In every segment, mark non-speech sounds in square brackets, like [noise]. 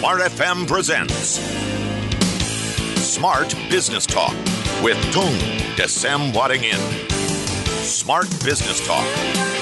Smart FM presents Smart Business Talk with Tung Desem Wadding In. Smart Business Talk.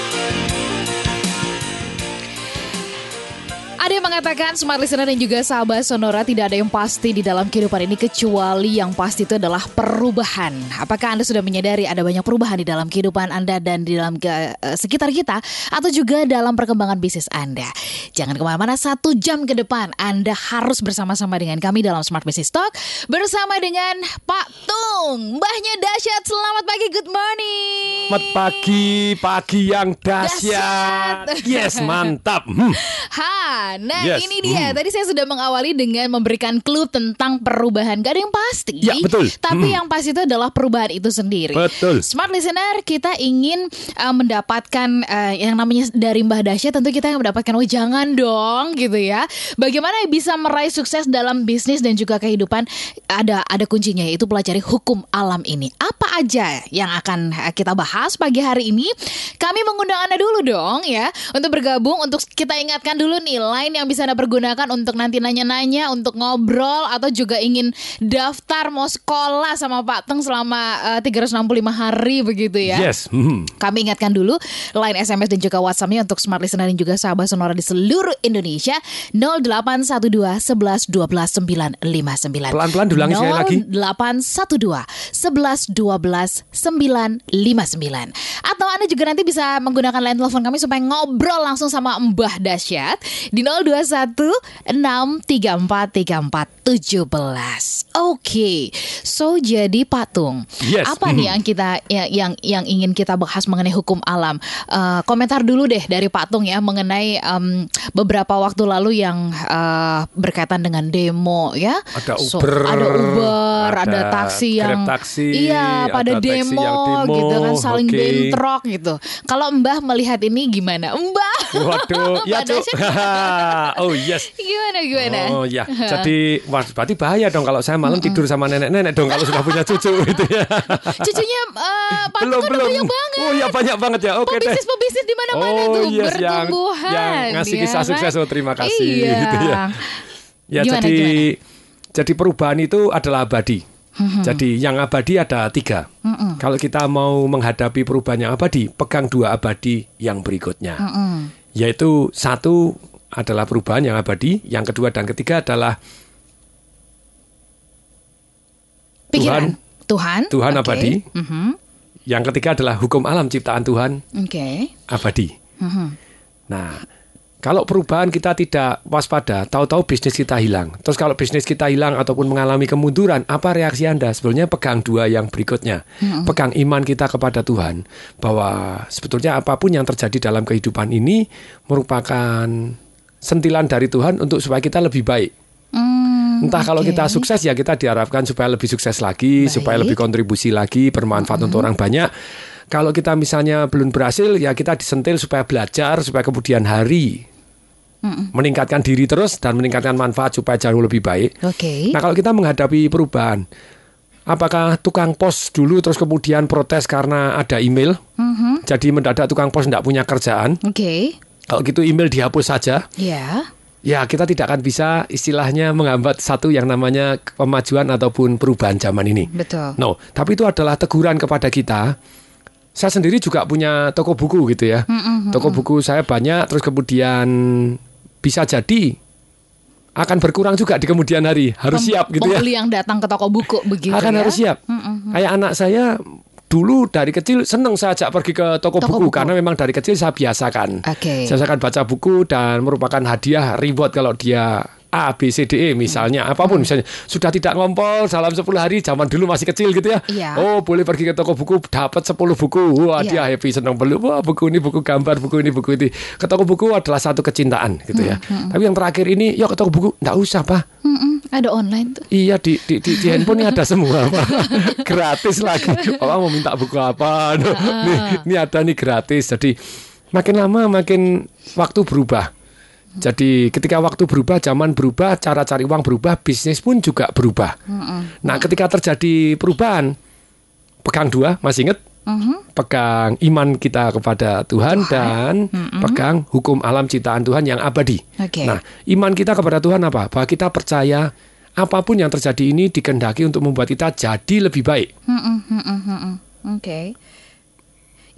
Ada yang mengatakan smart listener dan juga sahabat sonora tidak ada yang pasti di dalam kehidupan ini kecuali yang pasti itu adalah perubahan. Apakah Anda sudah menyadari ada banyak perubahan di dalam kehidupan Anda dan di dalam ke, uh, sekitar kita atau juga dalam perkembangan bisnis Anda? Jangan ke mana-mana satu jam ke depan Anda harus bersama-sama dengan kami dalam Smart Business Talk bersama dengan Pak Tung, Mbahnya Dahsyat. Selamat pagi, good morning. Selamat pagi, pagi yang dahsyat. Dahsyat. Yes, [laughs] mantap. Hmm. Ha, nah Yes. ini dia. Hmm. Tadi saya sudah mengawali dengan memberikan clue tentang perubahan. Gak ada yang pasti. Ya, betul. Tapi Hmm. yang pasti itu adalah perubahan itu sendiri. Betul. Smart listener, kita ingin uh, mendapatkan uh, yang namanya dari Mbah Dasya. Tentu kita yang mendapatkan, oh jangan dong gitu ya. Bagaimana bisa meraih sukses dalam bisnis dan juga kehidupan? Ada ada kuncinya yaitu pelajari hukum alam ini. Apa aja yang akan uh, kita bahas pagi hari ini? Kami mengundang Anda dulu dong ya untuk bergabung untuk kita ingatkan dulu nih line yang bisa Anda pergunakan untuk nanti nanya-nanya, untuk ngobrol atau juga ingin daftar mau sekolah sama Pak Teng selama eh, 365 hari begitu ya. Yes. Hmm. Kami ingatkan dulu line SMS dan juga WhatsAppnya untuk smart listener dan juga sahabat sonora di seluruh Indonesia 0812 11 12 959. Pelan-pelan diulangi sekali lagi. 0812 11 12 959. Atau Anda juga nanti bisa menggunakan line telepon kami supaya ngobrol langsung sama Mbah Dasyat di 021 634 34 17. Oke. So jadi patung. Yes. Apa nih yang kita yang yang, yang ingin kita bahas mengenai hukum alam? Eh, komentar dulu deh dari Patung ya mengenai em, beberapa waktu lalu yang eh, berkaitan dengan demo ya. Ada So, Uber, ada Uber, ada, ada taksi yang taksi, iya pada ada taksi demo, yang demo, gitu kan saling oke. bentrok gitu. Kalau Mbah melihat ini gimana? Mbah. Waduh, [laughs] ya cuk. [laughs] Oh yes. gimana gimana? Oh ya, [laughs] jadi wah, berarti bahaya dong kalau saya malam tidur sama nenek-nenek dong kalau sudah punya cucu [laughs] gitu ya. Cucunya Patung belum kan belum. banyak banget. Oh ya banyak banget ya. Oke deh. Pebisnis-pebisnis di mana-mana Oh tuh yes, yang, bertumbuhan. yang ngasih ya kisah kan? sukses. Oh terima kasih. Iya. Gitu ya. Ya Gimana, jadi gimana? jadi perubahan itu adalah abadi. Jadi yang abadi ada tiga. Kalau kita mau menghadapi perubahan yang abadi, pegang dua abadi yang berikutnya. Yaitu satu adalah perubahan yang abadi, yang kedua dan ketiga adalah Pikiran. Tuhan. Tuhan Oke. abadi. Mhm. yang ketiga adalah hukum alam ciptaan Tuhan Oke. abadi. Mhm. Nah, kalau perubahan kita tidak waspada, tahu-tahu bisnis kita hilang. Terus kalau bisnis kita hilang ataupun mengalami kemunduran, apa reaksi Anda? Sebetulnya pegang dua yang berikutnya. Pegang iman kita kepada Tuhan bahwa sebetulnya apa pun yang terjadi dalam kehidupan ini merupakan sentilan dari Tuhan untuk supaya kita lebih baik. Hmm, Entah kalau oke. kita sukses ya kita diharapkan supaya lebih sukses lagi, Baik. supaya lebih kontribusi lagi, bermanfaat untuk orang banyak. Kalau kita misalnya belum berhasil ya kita disentil supaya belajar, supaya kemudian hari meningkatkan diri terus dan meningkatkan manfaat supaya jauh lebih baik. Oke. Nah kalau kita menghadapi perubahan, apakah tukang pos dulu terus kemudian protes karena ada email, Mhm. jadi mendadak tukang pos tidak punya kerjaan, Oke. Kalau gitu email dihapus saja, Ya. Ya, kita tidak akan bisa istilahnya menghambat satu yang namanya kemajuan ataupun perubahan zaman ini. Betul. No, tapi itu adalah teguran kepada kita. Saya sendiri juga punya toko buku gitu ya. Toko buku saya banyak, terus kemudian bisa jadi akan berkurang juga di kemudian hari. Harus Pem- siap gitu ya. Pembeli yang datang ke toko buku begitu Akan ya. harus siap. Kayak anak saya dulu dari kecil seneng saya ajak pergi ke toko, Toko buku, buku. karena memang dari kecil saya biasakan. Oke. Saya akan baca buku dan merupakan hadiah reward kalau dia A, B, C, D, E misalnya apa pun misalnya sudah tidak ngompol dalam 10 hari zaman dulu masih kecil gitu ya. Iya. Oh boleh pergi ke toko buku dapat 10 buku. Wah Iya. dia happy senang beli. Wah buku ini buku gambar buku ini buku ini. Ke toko buku adalah satu kecintaan gitu ya. Tapi yang terakhir ini yuk ke toko buku nggak usah pak. Mm-mm, Ada online tuh. Iya di di di, di handphone ini ada semua Pak. [laughs] gratis lagi. Orang mau minta buku apa? Aduh, nih, ini ada nih gratis. Jadi makin lama makin waktu berubah. Jadi ketika waktu berubah, zaman berubah, cara cari uang berubah, bisnis pun juga berubah. Nah ketika terjadi perubahan, pegang dua, masih inget? pegang iman kita kepada Tuhan, dan pegang hukum alam ciptaan Tuhan yang abadi. Oke. Nah, iman kita kepada Tuhan apa? Bahwa kita percaya apa pun yang terjadi ini dikehendaki untuk membuat kita jadi lebih baik, mm-mm, mm-mm.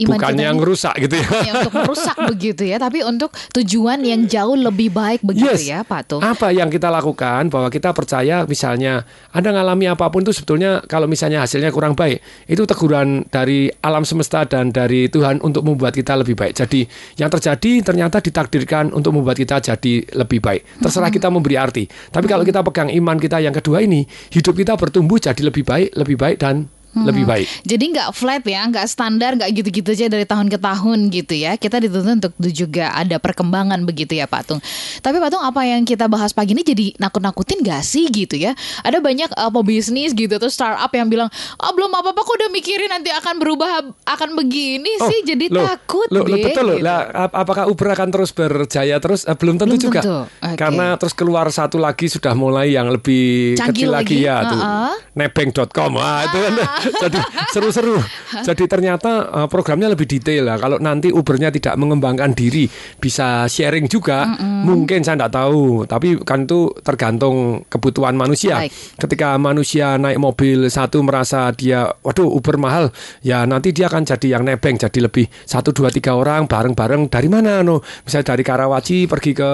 Iman bukan kita yang ini- rusak gitu ya. ya, untuk merusak [laughs] begitu ya, tapi untuk tujuan yang jauh lebih baik begitu Yes. ya, Pak Tung. Apa yang kita lakukan bahwa kita percaya misalnya Anda ngalami apa pun itu sebetulnya kalau misalnya hasilnya kurang baik, itu teguran dari alam semesta dan dari Tuhan untuk membuat kita lebih baik. Jadi yang terjadi ternyata ditakdirkan untuk membuat kita jadi lebih baik. Terserah kita memberi arti. Tapi kalau kita pegang iman kita yang kedua ini, hidup kita bertumbuh jadi lebih baik, lebih baik dan lebih baik. Jadi nggak flat ya, nggak standar, nggak gitu-gitu aja dari tahun ke tahun gitu ya. Kita dituntut untuk juga ada perkembangan begitu ya Pak Tung. Tapi Pak Tung apa yang kita bahas pagi ini jadi nakut-nakutin gak sih gitu ya? Ada banyak uh, pebisnis gitu atau startup yang bilang, oh belum apa-apa kok udah mikirin nanti akan berubah, akan begini Oh, sih. Jadi loh, takut loh, loh, deh. betul loh. gitu. Lah, ap- apakah Uber akan terus berjaya terus? Eh, belum tentu Belum juga. tentu. Oke. Karena terus keluar satu lagi sudah mulai yang lebih Canggih kecil lagi, lagi. ya tuh. Uh-uh. Nebeng.com. Wah, itu kan jadi seru-seru. Jadi ternyata eh, programnya lebih detail lah. Kalau nanti Ubernya tidak mengembangkan diri, bisa sharing juga, mungkin saya tidak tahu. Tapi kan itu tergantung kebutuhan manusia. Baik. Ketika manusia naik mobil satu merasa dia, waduh Uber mahal, ya nanti dia akan jadi yang nebeng, jadi lebih satu dua tiga orang bareng-bareng dari mana no, misalnya dari Karawaci pergi ke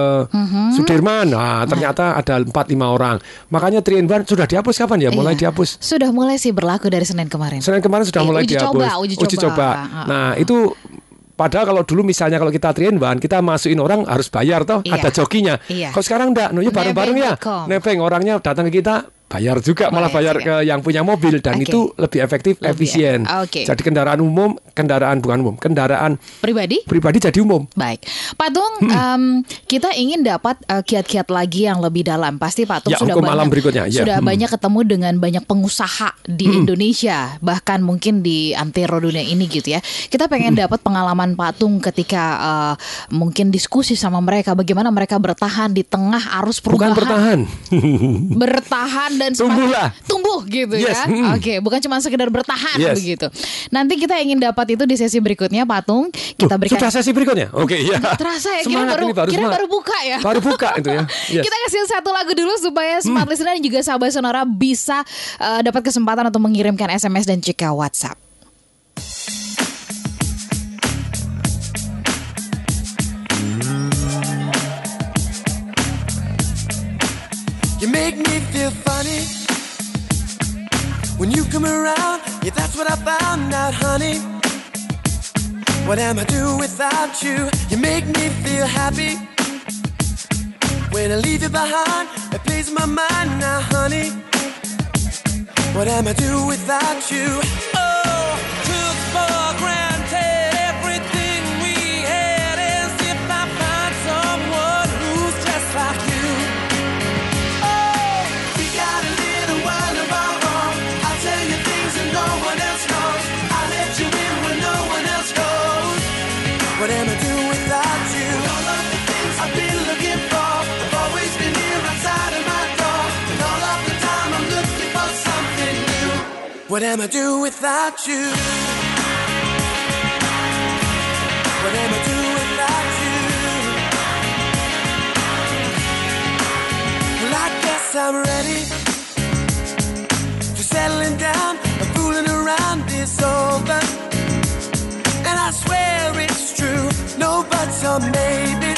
Sudirman, nah ternyata ada empat lima orang. Makanya 3 in 1 sudah dihapus kapan ya? Mulai Iya. dihapus. Sudah mulai sih berlaku dari Senin kemarin. Senin kemarin sudah Iya, mulai uji dihapus. coba, uji coba. Ah, Nah itu Padahal kalau dulu misalnya kalau kita train bahan kita masukin orang harus bayar toh Iya. ada jokinya. Iya. Kalau sekarang enggak, no, ya bareng-bareng ya. Nebeng orangnya datang ke kita bayar juga malah Bayar bayar juga. ke yang punya mobil dan Oke. itu lebih efektif, Lebih efisien. efek- oke. Jadi kendaraan umum, kendaraan bukan umum, kendaraan Pribadi? pribadi jadi umum. Baik, Pak Tung, Hmm. em, kita ingin dapat eh, kiat-kiat lagi yang lebih dalam. Pasti Pak Tung Ya, sudah banyak, alam berikutnya, ya. sudah Hmm. banyak ketemu dengan banyak pengusaha di Indonesia, bahkan mungkin di antero dunia ini gitu ya. Kita pengen Hmm. dapat pengalaman Pak Tung ketika eh, mungkin diskusi sama mereka, bagaimana mereka bertahan di tengah arus Bukan perubahan, bertahan. bertahan dan Tumbuhlah. tumbuh gitu Yes, ya. hmm. Oke, bukan cuma sekedar bertahan Yes. begitu. Nanti kita ingin dapat itu di sesi berikutnya, Pak Tung. Kita Loh, berikan Sudah sesi berikutnya. Oke, ya. Nggak terasa ya, kira baru, baru kira semangat. baru buka ya. Baru buka itu ya. [laughs] Yes. Kita kasih satu lagu dulu supaya smart Hmm. listener dan juga sahabat sonora bisa eh, dapat kesempatan untuk mengirimkan SMS dan juga WhatsApp. You make me feel funny when you come around. Yeah, that's what I found out, honey. What am I do without you? You make me feel happy when I leave you behind. It plays my mind now, honey. What am I do without you? Oh, What am I do without you? What am I doing without you? Well, I guess I'm ready for settling down and fooling around is over. And I swear it's true, no buts or maybe.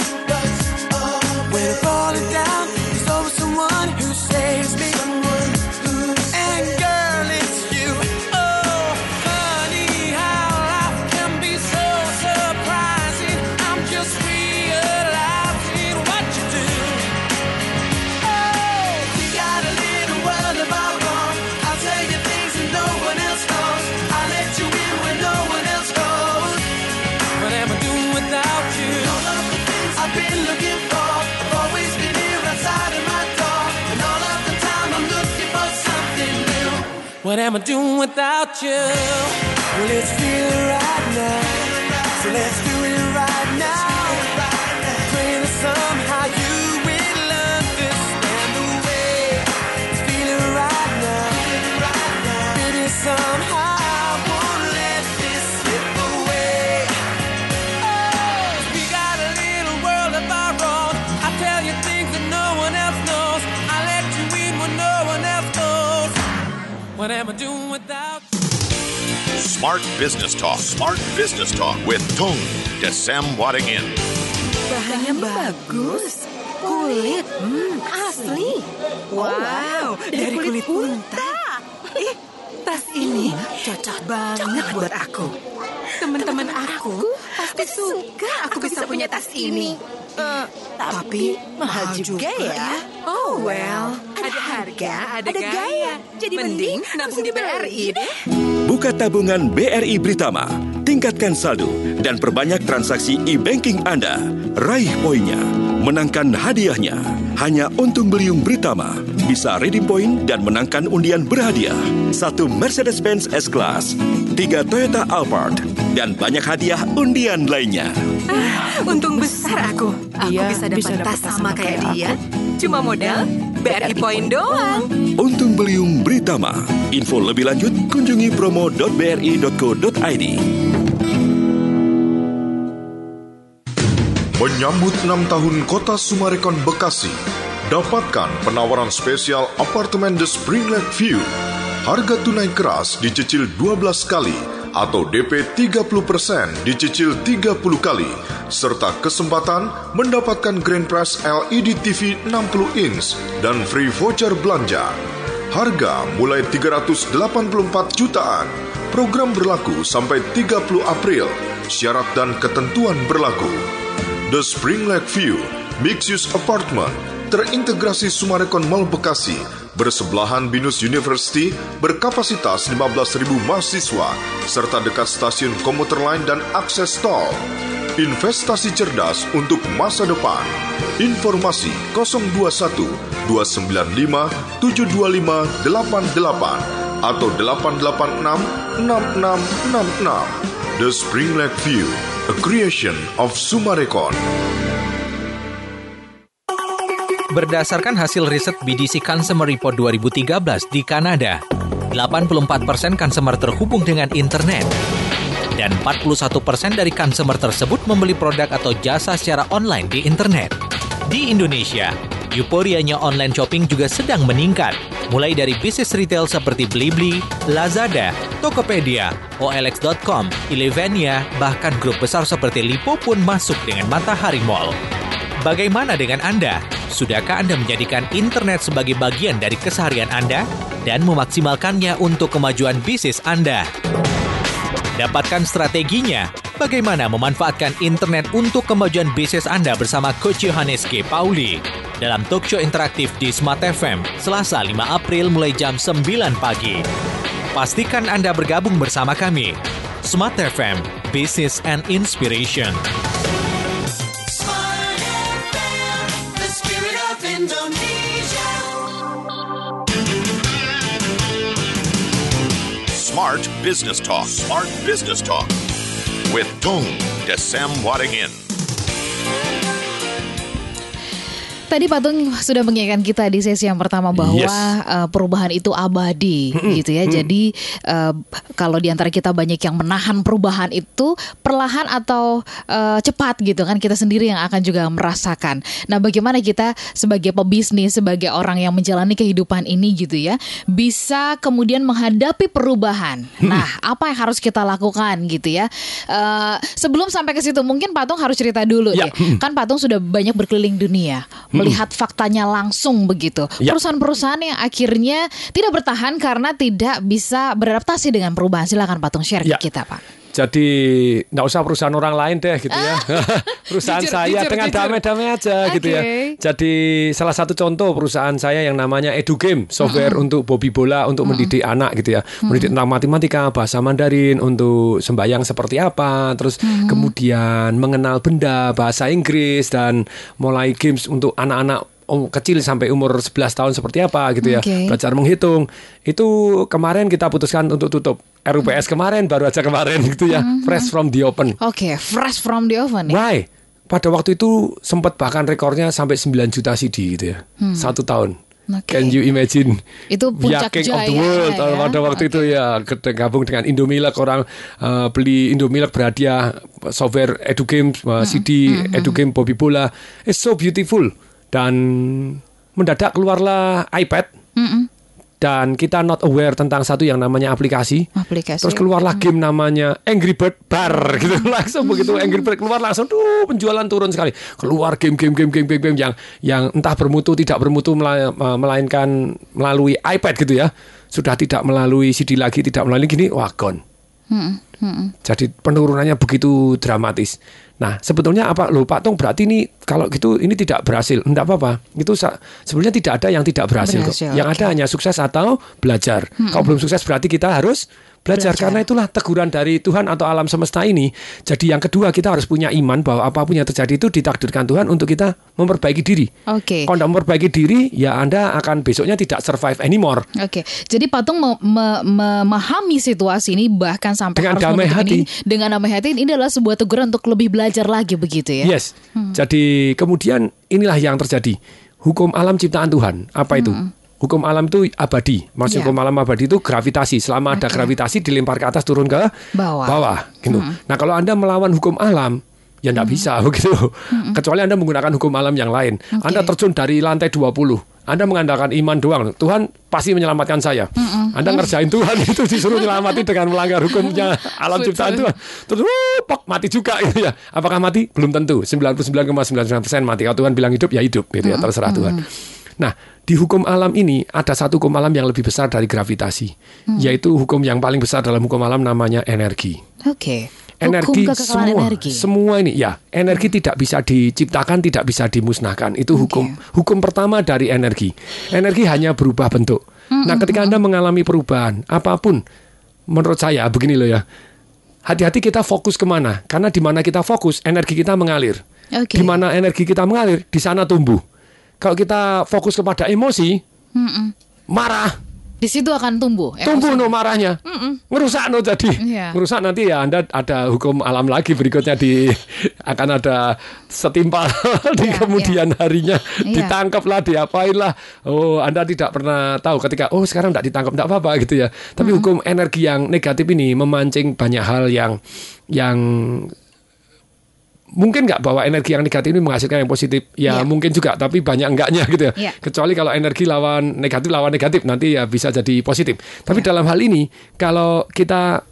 Am I doing without you? Well, it's real right now. So let's Smart Business Talk. Smart Business Talk with Tung Desem Wadingin. Bahannya bagus. Kulit, hmm, asli. Wow, dari kulit unta. Ih, tas ini cocok banget buat aku. Teman-teman aku pasti suka aku bisa punya tas ini. Eh, tapi mahal juga ya. Oh well, ada harga, ada gaya. Jadi mending nabung di BRI deh. Buka tabungan BRI Britama, tingkatkan saldo, dan perbanyak transaksi e-banking Anda. Raih poinnya, menangkan hadiahnya. Hanya untung beliung Britama, bisa redeem point dan menangkan undian berhadiah. Satu Mercedes-Benz S-Class, tiga Toyota Alphard, dan banyak hadiah undian lainnya. Ah, untung besar aku. Aku Iya, bisa dapat bisa dapat tas sama kayak dia. Cuma modal BRI poin doang. Untung beliung Britama. Info lebih lanjut kunjungi promo.bri.co.id. Menyambut 6 tahun Kota Sumarekon Bekasi, dapatkan penawaran spesial apartemen The Spring Lake View. Harga tunai keras dicicil 12 kali atau DP 30% dicicil 30 kali serta kesempatan mendapatkan Grand Prize LED TV 60 inch dan free voucher belanja. Harga mulai 384 jutaan. Program berlaku sampai 30 April. Syarat dan ketentuan berlaku. The Spring Lake View Mixed Use Apartment terintegrasi Sumarekon Mall Bekasi bersebelahan Binus University berkapasitas 15.000 mahasiswa serta dekat stasiun komuter lain dan akses tol. Investasi cerdas untuk masa depan. Informasi 021 295 725 88 atau 886 6666. The Spring Lake View, a creation of Sumarekon. Berdasarkan hasil riset BDC Consumer Report 2013 di Kanada, 84% consumer terhubung dengan internet. Dan 41% dari consumer tersebut membeli produk atau jasa secara online di internet. Di Indonesia, euforianya online shopping juga sedang meningkat. Mulai dari bisnis retail seperti Blibli, Lazada, Tokopedia, OLX.com, Elevania, bahkan grup besar seperti Lipo pun masuk dengan Matahari Mall. Bagaimana dengan Anda? Sudahkah Anda menjadikan internet sebagai bagian dari keseharian Anda dan memaksimalkannya untuk kemajuan bisnis Anda? Dapatkan strateginya. Bagaimana memanfaatkan internet untuk kemajuan bisnis Anda bersama Coach Yohanes G. Pauli dalam talk show interaktif di Smart FM Selasa 5 April mulai jam 9 pagi. Pastikan Anda bergabung bersama kami. Smart FM, Business and Inspiration. Smart Business Talk. Smart Business Talk with Tung Desem Wadingin. Tadi Patung sudah mengingatkan kita di sesi yang pertama bahwa Yes. uh, perubahan itu abadi gitu ya. Jadi uh, kalau di antara kita banyak yang menahan perubahan itu perlahan atau uh, cepat gitu kan kita sendiri yang akan juga merasakan. Nah, bagaimana kita sebagai pebisnis, sebagai orang yang menjalani kehidupan ini gitu ya, bisa kemudian menghadapi perubahan. Nah, apa yang harus kita lakukan gitu ya? Uh, sebelum sampai ke situ mungkin Patung harus cerita dulu Ya. deh. Kan Patung sudah banyak berkeliling dunia, melihat faktanya langsung begitu. Ya. Perusahaan-perusahaan yang akhirnya tidak bertahan karena tidak bisa beradaptasi dengan perubahan. Silakan Patung share Ya. ke kita, Pak. Jadi nggak usah perusahaan orang lain deh gitu ya. [laughs] [laughs] perusahaan Jujur, saya jujur, dengan damai-damai aja gitu ya. Jadi salah satu contoh perusahaan saya yang namanya EduGame, software untuk Bobby Bola untuk mendidik anak gitu ya. Mendidik tentang matematika, bahasa Mandarin untuk sembayang seperti apa, terus kemudian mengenal benda, bahasa Inggris dan mulai games untuk anak-anak um, kecil sampai umur 11 tahun seperti apa gitu ya. Belajar menghitung. Itu kemarin kita putuskan untuk tutup. RUPS kemarin baru aja kemarin gitu ya. Fresh from the open. Oke, fresh from the oven ya. Why? Pada waktu itu sempat bahkan rekornya sampai 9 juta CD gitu ya. Satu tahun. Oke. Can you imagine? Itu puncak king of the jaya world ya. pada waktu itu ya gabung dengan Indomilk orang eh, beli Indomilk berhadiah software EduGame eh, CD EduGame Bobby Bola it's so beautiful dan mendadak keluarlah iPad dan kita not aware tentang satu yang namanya aplikasi. Aplikasi. Terus keluarlah game namanya Angry Bird Bar [laughs] gitu langsung begitu Angry Bird keluar langsung tuh penjualan turun sekali. Keluar game game game game game, game yang yang entah bermutu tidak bermutu mela- melainkan melalui iPad gitu ya. Sudah tidak melalui CD lagi, tidak melalui gini wah gone. Jadi penurunannya begitu dramatis. Nah, sebetulnya apa loh Pak Tong berarti ini kalau gitu ini tidak berhasil. Enggak apa-apa. Itu sebenarnya tidak ada yang tidak berhasil, kok. Berhasil, Yang oke. ada hanya sukses atau belajar. Kalau belum sukses berarti kita harus belajar. Belajar. karena itulah teguran dari Tuhan atau alam semesta ini. Jadi yang kedua kita harus punya iman bahwa apa pun yang terjadi itu ditakdirkan Tuhan untuk kita memperbaiki diri. Oke. Kalau tidak memperbaiki diri, ya Anda akan besoknya tidak survive anymore. Oke, jadi patung me- me- memahami situasi ini bahkan sampai Dengan harus damai hati. ini dengan damai hati ini adalah sebuah teguran untuk lebih belajar lagi begitu ya. Yes. Jadi kemudian inilah yang terjadi. Hukum alam ciptaan Tuhan. Apa itu? Hukum alam itu abadi. Maksud Ya. hukum alam abadi itu gravitasi. Selama ada Oke. gravitasi dilempar ke atas turun ke Bawah. gitu. Nah, kalau Anda melawan hukum alam ya tidak bisa [laughs] begitu. Kecuali Anda menggunakan hukum alam yang lain. Anda terjun dari lantai 20. Anda mengandalkan iman doang. Tuhan pasti menyelamatkan saya. Anda ngerjain Tuhan [laughs] itu disuruh menyelamatkan dengan melanggar hukumnya [laughs] alam ciptaan Tuhan. Terus wuh, pok, mati juga gitu ya. Apakah mati? Belum tentu. 99,99% mati. Kalau Tuhan bilang hidup ya hidup gitu ya terserah Tuhan. Nah, di hukum alam ini ada satu hukum alam yang lebih besar dari gravitasi, yaitu hukum yang paling besar dalam hukum alam namanya energi. Oke. energi Hukum kekekalan semua energi. semua ini ya energi tidak bisa diciptakan tidak bisa dimusnahkan. Itu hukum hukum pertama dari energi. Energi hanya berubah bentuk. Nah ketika anda mengalami perubahan apa pun menurut saya begini loh ya hati-hati kita fokus ke mana. Karena di mana kita fokus energi kita mengalir. Oke. di mana energi kita mengalir di sana tumbuh kalau kita fokus kepada emosi marah. Di situ akan tumbuh. tumbuh no marahnya. Ngerusak no jadi. Iya. ngerusak nanti ya anda ada hukum alam lagi berikutnya di akan ada setimpal [laughs] di Iya, kemudian harinya. Iya. ditangkap lah diapain lah oh anda tidak pernah tahu ketika oh sekarang tidak ditangkap tidak apa-apa gitu ya. Tapi hukum energi yang negatif ini memancing banyak hal yang yang mungkin nggak bahwa energi yang negatif ini menghasilkan yang positif. Ya Iya. mungkin juga tapi banyak enggaknya gitu ya. Iya. kecuali kalau energi lawan negatif lawan negatif nanti ya bisa jadi positif. Tapi dalam hal ini kalau kita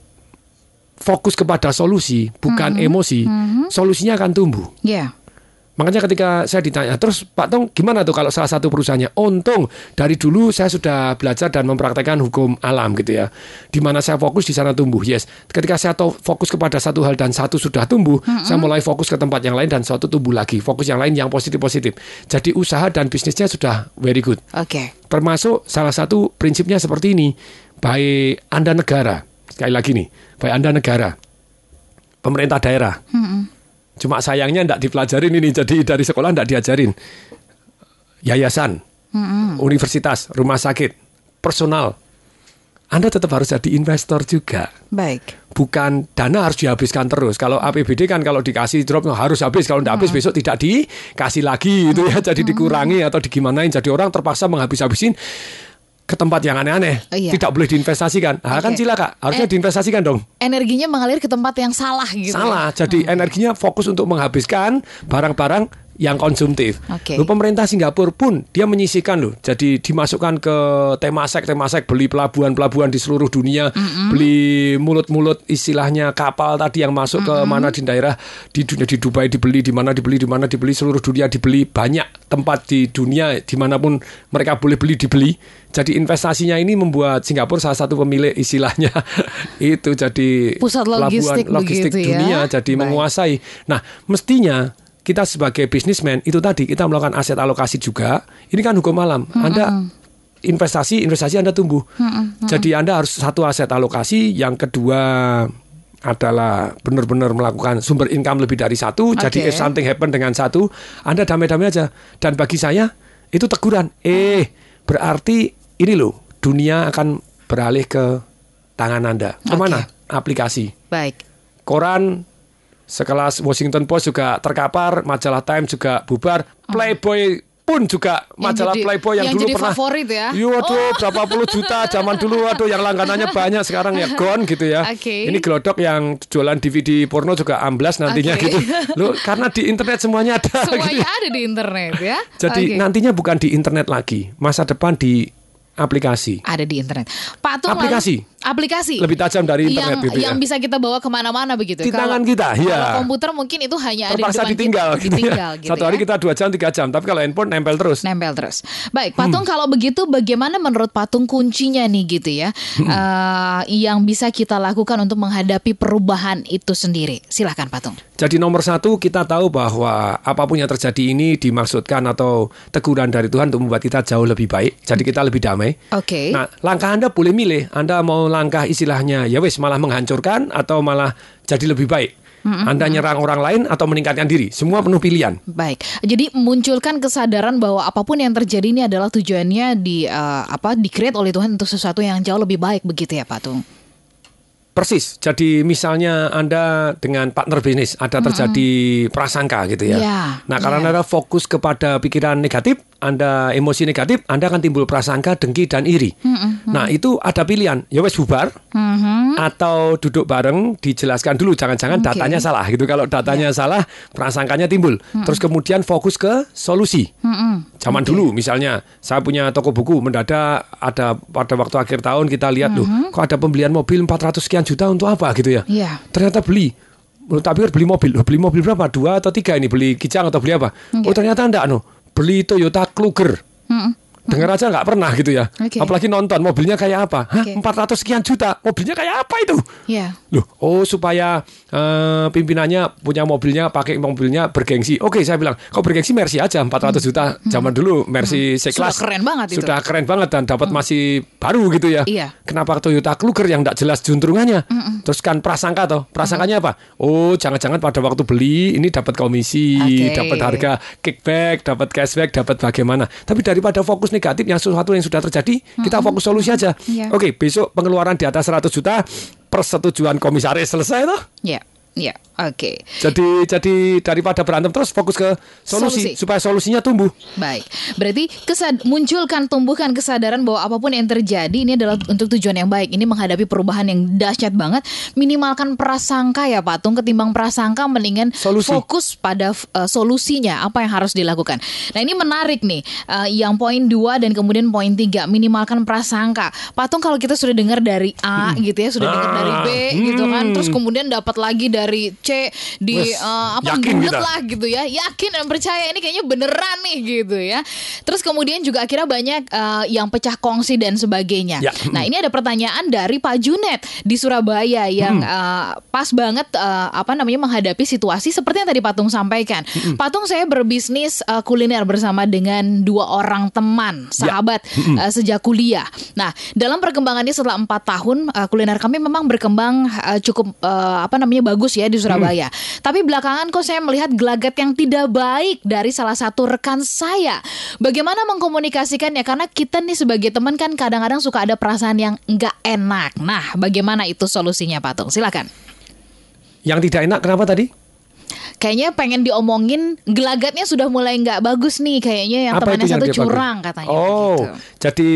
fokus kepada solusi bukan emosi solusinya akan tumbuh. Ya. Makanya ketika saya ditanya, terus Pak Tong gimana tuh kalau salah satu perusahaannya? Untung dari dulu saya sudah belajar dan mempraktekkan hukum alam gitu ya. Di mana saya fokus di sana tumbuh. Yes. Ketika saya fokus kepada satu hal dan satu sudah tumbuh, saya mulai fokus ke tempat yang lain dan suatu tumbuh lagi. Fokus yang lain yang positif-positif. Jadi usaha dan bisnisnya sudah very good. Oke. Termasuk salah satu prinsipnya seperti ini. Baik Anda negara, sekali lagi nih, baik Anda negara, pemerintah daerah. Cuma sayangnya tidak dipelajarin ini, jadi dari sekolah tidak diajarin. Yayasan, universitas, rumah sakit, personal. Anda tetap harus jadi investor juga. Baik. Bukan dana harus dihabiskan terus. Kalau APBD kan kalau dikasih drop harus habis. Kalau tidak habis besok tidak dikasih lagi gitu ya. Jadi dikurangi atau digimanain. Jadi orang terpaksa menghabis-habisin ke tempat yang aneh-aneh. Oh, iya. Tidak boleh diinvestasikan. Nah, kan Oke. cilaka. Harusnya Eh. diinvestasikan dong. Energinya mengalir ke tempat yang salah gitu. Salah. Jadi energinya fokus untuk menghabiskan barang-barang yang konsumtif. Oke. Loh, pemerintah Singapura pun dia menyisikan loh. Jadi dimasukkan ke Temasek, Temasek beli pelabuhan-pelabuhan di seluruh dunia, beli mulut-mulut istilahnya kapal tadi yang masuk ke mana di daerah di dunia di Dubai dibeli, di mana dibeli, di mana dibeli seluruh dunia dibeli banyak tempat di dunia di mana pun mereka boleh beli dibeli. Jadi investasinya ini membuat Singapura salah satu pemilik istilahnya [laughs] itu jadi Pusat pelabuhan logistik logistik begitu ya. dunia jadi Baik. menguasai. Nah, mestinya kita sebagai bisnismen itu tadi kita melakukan aset alokasi juga. Ini kan hukum alam. Anda investasi, investasi Anda tumbuh. Jadi Anda harus satu aset alokasi, yang kedua adalah benar-benar melakukan sumber income lebih dari satu. Jadi Oke. if something happen dengan satu, Anda damai-damai aja. Dan bagi saya itu teguran. Eh, berarti ini loh, dunia akan beralih ke tangan Anda. Ke mana? Aplikasi Baik. koran sekelas Washington Post juga terkapar, majalah Time juga bubar, Playboy pun juga majalah jadi- Playboy yang, yang dulu jadi pernah favorit ya? Iya, waduh, berapa puluh juta zaman dulu, waduh, yang langganannya [laughs] banyak sekarang ya gone gitu ya. Oke. Ini gelodok yang jualan DVD porno juga amblas nantinya Oke. gitu. Loh, karena di internet semuanya ada. [laughs] gitu. Semuanya ada di internet ya. Jadi Oke. nantinya bukan di internet lagi, masa depan di aplikasi. Ada di internet. Pak Tung Aplikasi. lalu- aplikasi. Lebih tajam dari internet yang, gitu ya. Yang bisa kita bawa ke mana-mana begitu. Di tangan kita, ya. Kalau komputer mungkin itu hanya ada di Terpaksa depan ditinggal. kita. Ditinggal [laughs] gitu Satu ya. hari kita dua jam, tiga jam. Tapi kalau handphone nempel terus. nempel terus. Baik, Patung kalau begitu bagaimana menurut Patung kuncinya nih gitu ya, eh, yang bisa kita lakukan untuk menghadapi perubahan itu sendiri? Silahkan Patung. Jadi nomor satu kita tahu bahwa apa pun yang terjadi ini dimaksudkan atau teguran dari Tuhan untuk membuat kita jauh lebih baik. Jadi kita lebih damai. Oke. Nah, langkah Anda boleh milih. Anda mau langkah istilahnya ya wis malah menghancurkan atau malah jadi lebih baik. Anda nyerang orang lain atau meningkatkan diri. Semua penuh pilihan. Baik, jadi munculkan kesadaran bahwa apa pun yang terjadi ini adalah tujuannya di eh, apa di-create oleh Tuhan untuk sesuatu yang jauh lebih baik begitu ya Patung. Persis. Jadi misalnya Anda dengan partner bisnis ada terjadi prasangka gitu ya. Ya, nah, karena ya. Anda fokus kepada pikiran negatif, Anda emosi negatif, Anda akan timbul prasangka, dengki dan iri. Nah, itu ada pilihan. Ya wes bubar atau duduk bareng dijelaskan dulu jangan-jangan Oke. Ya. datanya salah gitu. Kalau datanya salah, prasangkanya timbul. Terus kemudian fokus ke solusi. Zaman dulu misalnya saya punya toko buku mendadak ada pada waktu akhir tahun kita lihat loh kok ada pembelian mobil 400 sekian juta untuk apa gitu ya. Iya. Ternyata beli tapi beli mobil, Loh, beli mobil berapa? Dua atau tiga ini beli kijang atau beli apa? Oh ternyata enggak no, beli Toyota Kluger. Dengar aja nggak pernah gitu ya. Oke. Apalagi nonton mobilnya kayak apa? Hah, Oke. 400 sekian juta. Mobilnya kayak apa itu? Ya. Loh, oh supaya eh, pimpinannya punya mobilnya pakai mobilnya bergengsi. Oke, saya bilang, kok bergengsi Mercy aja 400 juta. Zaman dulu Mercy Hmm. C-Class. Sudah keren banget itu. Hmm. Sudah keren banget dan dapat masih baru gitu ya. Iya. Kenapa Toyota Kluger yang tidak jelas juntrungannya? Terus kan prasangka toh. Prasangkanya apa? Oh, jangan-jangan pada waktu beli ini dapat komisi, Oke. dapat harga kickback, dapat cashback, dapat bagaimana. Tapi daripada fokus negatif yang sesuatu yang sudah terjadi, kita fokus solusi aja. Iya. Oke, besok pengeluaran di atas 100 juta persetujuan komisaris selesai toh. Ya. Ya. Oke. Jadi jadi daripada berantem terus fokus ke Solusi. solusi, supaya solusinya tumbuh. Baik, berarti kesad munculkan tumbuhkan kesadaran bahwa apa pun yang terjadi ini adalah untuk tujuan yang baik. Ini menghadapi perubahan yang dahsyat banget. Minimalkan prasangka ya Patung, ketimbang prasangka mendingan Solusi. fokus pada uh, solusinya apa yang harus dilakukan. Nah ini menarik nih, uh, yang poin dua dan kemudian poin tiga minimalkan prasangka. Patung kalau kita sudah dengar dari A gitu ya, sudah dengar dari B gitu kan, terus kemudian dapat lagi dari C di uh, apa yakin kita. lah gitu ya. Yakin dan percaya ini kayaknya beneran nih gitu ya. Terus kemudian juga akhirnya banyak eh, yang pecah kongsi dan sebagainya. Ya. nah ini ada pertanyaan dari Pak Junet di Surabaya yang eh, pas banget eh, apa namanya menghadapi situasi seperti yang tadi Patung sampaikan. Patung saya berbisnis eh, kuliner bersama dengan dua orang teman sahabat eh, sejak kuliah. Nah dalam perkembangannya setelah empat tahun eh, kuliner kami memang berkembang eh, cukup eh, apa namanya bagus ya di Surabaya tapi belakangan kok saya melihat gelagat yang tidak baik dari salah satu rekan saya. Bagaimana mengkomunikasikannya? Karena kita nih sebagai teman kan kadang-kadang suka ada perasaan yang nggak enak. Nah, bagaimana itu solusinya, Patung? Silakan. Yang tidak enak kenapa tadi? Kayaknya pengen diomongin gelagatnya sudah mulai nggak bagus nih. Kayaknya yang Apa temannya yang satu curang katanya. Oh, begitu. jadi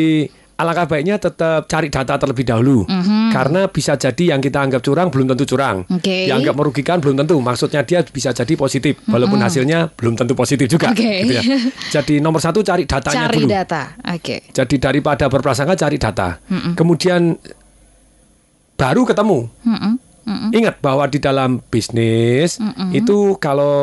alangkah baiknya tetap cari data terlebih dahulu. Karena bisa jadi yang kita anggap curang belum tentu curang. Mhm. Oke. Yang anggap merugikan belum tentu. Maksudnya dia bisa jadi positif, walaupun hasilnya belum tentu positif juga. Oke. gitu ya. [laughs] Jadi nomor satu cari datanya Cari dulu. data. Oke. Jadi daripada berprasangka cari data. Kemudian baru ketemu. Ingat bahwa di dalam bisnis itu kalau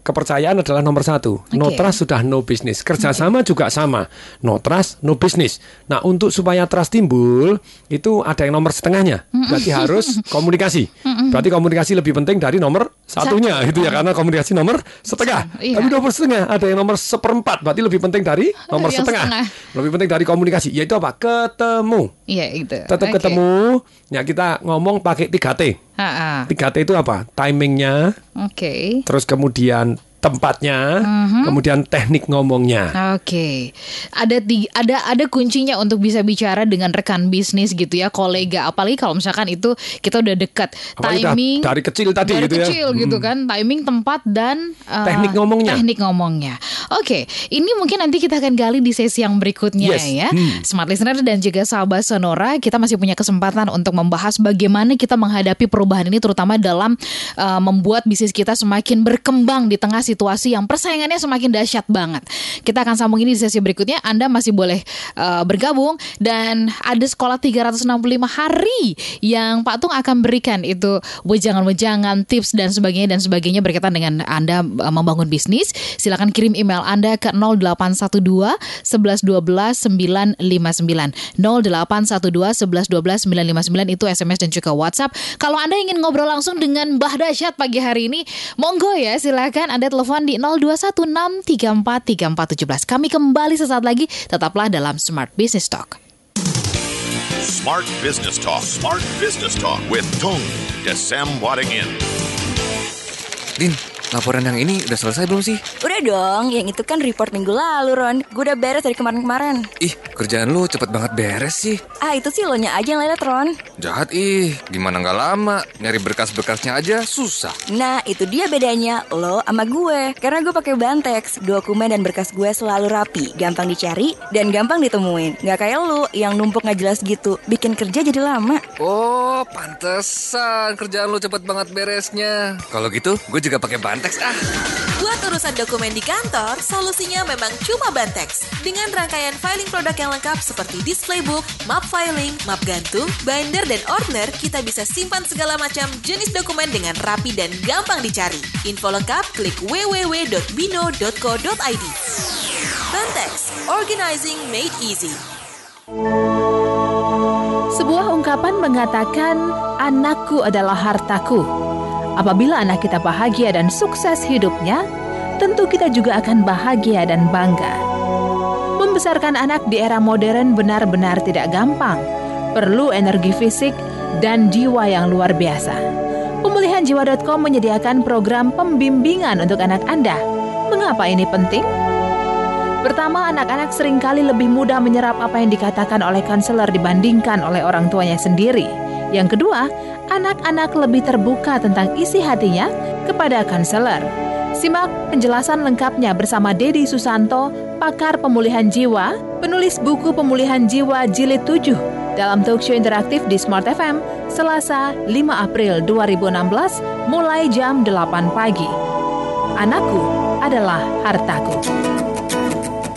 kepercayaan adalah nomor satu. No Oke. trust sudah no business. Kerjasama juga sama. No trust, no business. Nah untuk supaya trust timbul itu ada yang nomor setengahnya. Berarti harus [laughs] komunikasi. Berarti komunikasi lebih penting dari nomor satunya gitu ya karena komunikasi nomor setengah. Iya. Tapi nomor setengah ada yang nomor seperempat. Berarti lebih penting dari nomor setengah. setengah. Lebih penting dari komunikasi. Yaitu apa? Ketemu. Iya itu. Tetap Oke. ketemu. Ya kita ngomong pakai 3T. Ha-ha. 3T itu apa? Timingnya, Oke. terus kemudian tempatnya, Mhm. kemudian teknik ngomongnya. Oke, ada tiga, ada ada kuncinya untuk bisa bicara dengan rekan bisnis gitu ya, kolega. Apalagi kalau misalkan itu kita udah dekat, Apalagi udah timing dari kecil tadi dari gitu ya. kecil gitu kan, timing, tempat dan uh, Teknik ngomongnya. Teknik ngomongnya. Oke, ini mungkin nanti kita akan gali di sesi yang berikutnya Yes. ya. Hmm. Smart listener dan juga sahabat Sonora, kita masih punya kesempatan untuk membahas bagaimana kita menghadapi perubahan ini, terutama dalam uh, membuat bisnis kita semakin berkembang di tengah situasi yang persaingannya semakin dahsyat banget. Kita akan sambung ini di sesi berikutnya. Anda masih boleh uh, bergabung dan ada sekolah 365 hari yang Pak Tung akan berikan itu wejangan-wejangan, tips dan sebagainya dan sebagainya berkaitan dengan Anda uh, membangun bisnis. Silakan kirim email Anda ke 0812 11 12 959 0812 11 12 959 itu SMS dan juga WhatsApp. Kalau Anda ingin ngobrol langsung dengan Mbah Dasyat pagi hari ini, monggo ya silakan Anda telepon di 0216343417. Kami kembali sesaat lagi, tetaplah dalam Smart Business Talk. Smart Business Talk. Smart Business Talk with Tung Desem Wadingin. Din, laporan yang ini udah selesai belum sih? Udah dong, yang itu kan report minggu lalu, Ron. Gue udah beres dari kemarin-kemarin. Ih, kerjaan lu cepet banget beres sih. Ah, itu sih lo nya aja yang lelet, Ron. Jahat ih, gimana nggak lama? Nyari berkas-berkasnya aja susah. Nah, itu dia bedanya lo sama gue. Karena gue pakai Bantex, dokumen dan berkas gue selalu rapi, gampang dicari, dan gampang ditemuin. Nggak kayak lu yang numpuk nggak jelas gitu, bikin kerja jadi lama. Oh, pantesan kerjaan lu cepet banget beresnya. Kalau gitu, gue juga pakai Bantex ah. Buat urusan dokumen di kantor, solusinya memang cuma Bantex. Dengan rangkaian filing produk yang lengkap seperti display book, map filing, map gantung, binder, dan ordner, kita bisa simpan segala macam jenis dokumen dengan rapi dan gampang dicari. Info lengkap klik www.bino.co.id. Bantex, organizing made easy. Sebuah ungkapan mengatakan, "Anakku adalah hartaku." Apabila anak kita bahagia dan sukses hidupnya, tentu kita juga akan bahagia dan bangga. Membesarkan anak di era modern benar-benar tidak gampang. Perlu energi fisik dan jiwa yang luar biasa. Pemulihanjiwa.com menyediakan program pembimbingan untuk anak Anda. Mengapa ini penting? Pertama, anak-anak sering kali lebih mudah menyerap apa yang dikatakan oleh konselor dibandingkan oleh orang tuanya sendiri. Yang kedua, anak-anak lebih terbuka tentang isi hatinya kepada konselor. Simak penjelasan lengkapnya bersama Dedi Susanto, pakar pemulihan jiwa, penulis buku pemulihan jiwa jilid 7 dalam talkshow interaktif di Smart FM, Selasa 5 April 2016, mulai jam 8 pagi. Anakku adalah hartaku.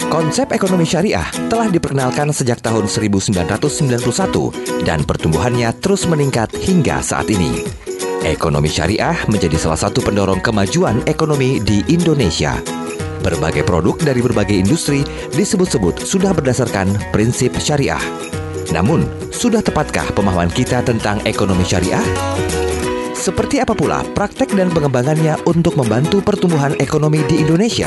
Konsep ekonomi syariah telah diperkenalkan sejak tahun 1991 dan pertumbuhannya terus meningkat hingga saat ini. Ekonomi syariah menjadi salah satu pendorong kemajuan ekonomi di Indonesia. Berbagai produk dari berbagai industri disebut-sebut sudah berdasarkan prinsip syariah. Namun, sudah tepatkah pemahaman kita tentang ekonomi syariah? Seperti apa pula praktek dan pengembangannya untuk membantu pertumbuhan ekonomi di Indonesia?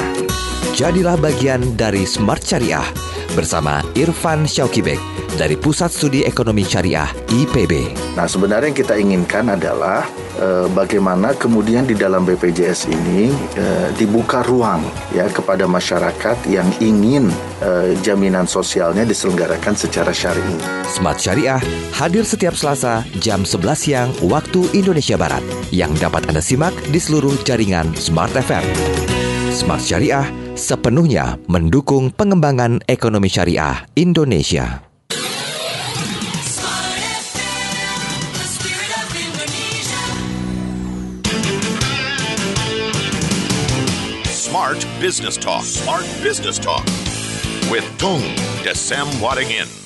Jadilah bagian dari Smart Syariah bersama Irfan Syaukibek dari Pusat Studi Ekonomi Syariah IPB. Nah, sebenarnya yang kita inginkan adalah eh, bagaimana kemudian di dalam BPJS ini eh, dibuka ruang ya kepada masyarakat yang ingin eh, jaminan sosialnya diselenggarakan secara syar'i. Smart Syariah hadir setiap Selasa jam 11 siang waktu Indonesia Barat yang dapat Anda simak di seluruh jaringan Smart FM. Smart Syariah sepenuhnya mendukung pengembangan ekonomi syariah Indonesia. Smart Business Talk. Smart Business Talk with Tung Desem Wadingin.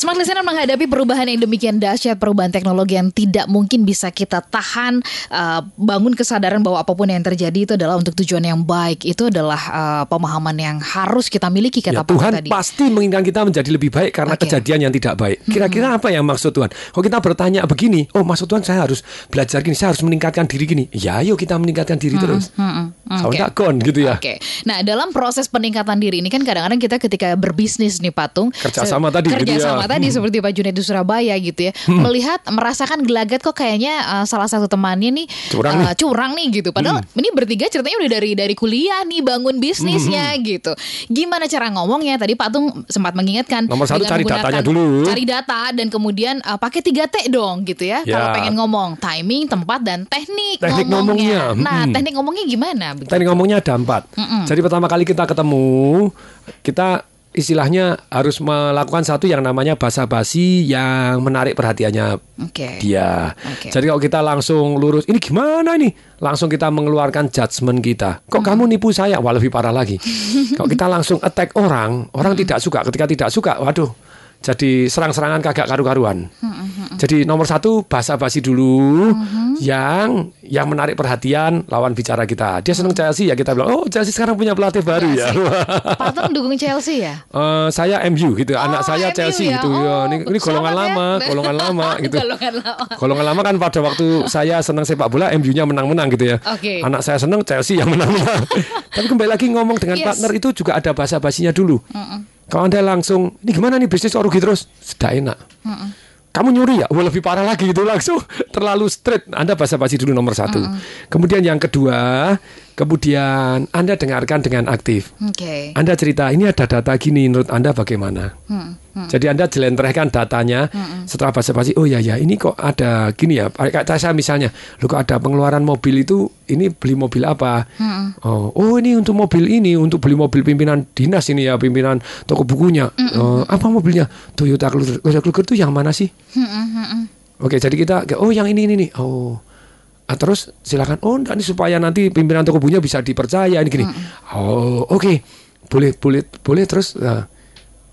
Smart Listener menghadapi perubahan yang demikian dahsyat, perubahan teknologi yang tidak mungkin bisa kita tahan, uh, bangun kesadaran bahwa apa pun yang terjadi itu adalah untuk tujuan yang baik. Itu adalah uh, pemahaman yang harus kita miliki kata Ya, Pak Tuhan tadi. pasti menginginkan kita menjadi lebih baik karena kejadian yang tidak baik. Kira-kira apa yang maksud Tuhan? Kalau kita bertanya begini, oh maksud Tuhan saya harus belajar gini, saya harus meningkatkan diri gini. Ya ayo kita meningkatkan diri terus. Hmm, hmm. Soalnya kon gitu ya. Oke. Nah, dalam proses peningkatan diri ini kan kadang-kadang kita ketika berbisnis nih Patung Kerjasama tadi gitu Kerjasama ya. Tadi Hmm. seperti Pak Junaid di Surabaya gitu ya. Hmm. Melihat merasakan gelagat kok kayaknya uh, salah satu temannya nih Curang uh, nih. curang nih gitu. Padahal Hmm. ini bertiga ceritanya udah dari dari kuliah nih bangun bisnisnya Hmm. gitu. Gimana cara ngomongnya? Tadi Patung sempat mengingatkan Nomor satu, cari datanya dulu. Cari data dan kemudian uh, pakai 3T dong gitu ya. Ya. Kalau pengen ngomong timing, tempat dan teknik, Teknik ngomongnya. Nah, Hmm. teknik ngomongnya gimana? Teknik ngomongnya ada empat. Mm-mm. Jadi pertama kali kita ketemu, kita istilahnya harus melakukan satu yang namanya basa-basi yang menarik perhatiannya Oke. dia. Oke. Jadi kalau kita langsung lurus, ini gimana ini? Langsung kita mengeluarkan judgement kita. Kok kamu nipu saya? Wah lebih parah lagi. [laughs] kalau kita langsung attack orang, orang tidak suka. Ketika tidak suka, waduh, jadi serang-serangan kagak karu-karuan. Jadi nomor satu basa-basi dulu yang yang menarik perhatian lawan bicara kita. Dia senang Chelsea ya kita bilang, oh Chelsea sekarang punya pelatih baru ya. [laughs] Pak Tung dukung Chelsea ya? Eh, saya MU gitu, anak saya MU Chelsea ya? gitu. Oh, Ya, ini, ini golongan selamat ya. lama, [laughs] golongan lama gitu. Golongan lama. Golongan lama kan pada waktu saya senang sepak bola MU-nya menang-menang gitu ya. Oke. Anak saya senang Chelsea yang menang-menang. [laughs] Tapi kembali lagi ngomong dengan Yes. partner itu juga ada bahasa-basinya dulu. Mm-mm. Kalau Anda langsung, ini gimana nih bisnis kok rugi terus? Sudah enak. Mm-mm. Kamu nyuri ya? Wah lebih parah lagi gitu langsung [laughs] terlalu straight. Anda basa-basi dulu nomor satu. Kemudian yang kedua, kemudian Anda dengarkan dengan aktif. Oke. Anda cerita ini ada data gini menurut Anda bagaimana? Hmm, hmm. Jadi Anda jelentrehkan datanya Mm-mm. setelah basa-basi. Oh ya ya ini kok ada gini ya. Kayak saya misalnya, lu kok ada pengeluaran mobil itu ini beli mobil apa? Hmm. Oh, oh ini untuk mobil ini untuk beli mobil pimpinan dinas ini ya pimpinan toko bukunya. Oh, apa mobilnya? Toyota Kluger. Toyota Kluger itu yang mana sih? Hmm, hmm, hmm, hmm. Oke, jadi kita oh yang ini ini nih. Oh. Ah, terus silakan. Oh, enggak ini supaya nanti pimpinan toko bukunya bisa dipercaya ini gini. Oh, oke. Boleh boleh boleh terus nah.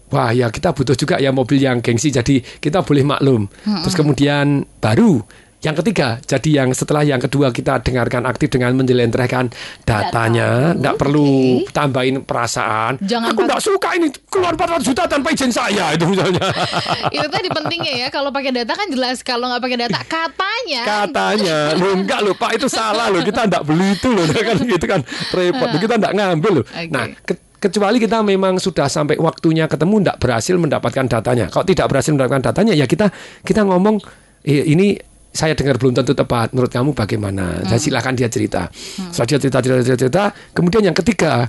Wah, ya kita butuh juga ya mobil yang gengsi jadi kita boleh maklum. Mm-mm. Terus kemudian baru yang ketiga, jadi yang setelah yang kedua kita dengarkan aktif dengan menjelentrehkan datanya, enggak perlu tambahin perasaan. Jangan Aku enggak suka ini keluar 400 juta tanpa izin saya itu misalnya. [laughs] Itu tadi pentingnya ya kalau pakai data kan jelas kalau nggak pakai data katanya. Katanya. Lo enggak lo pak itu salah lo kita enggak beli itu lo [laughs] kan gitu kan repot kita enggak ngambil lo Oke. nah ke- kecuali kita memang sudah sampai waktunya ketemu enggak berhasil mendapatkan datanya. Kalau tidak berhasil mendapatkan datanya ya kita kita ngomong "Eh, ini saya dengar belum tentu tepat. Menurut kamu bagaimana? Dan silakan dia cerita. Setelah dia cerita cerita cerita, cerita. Kemudian yang ketiga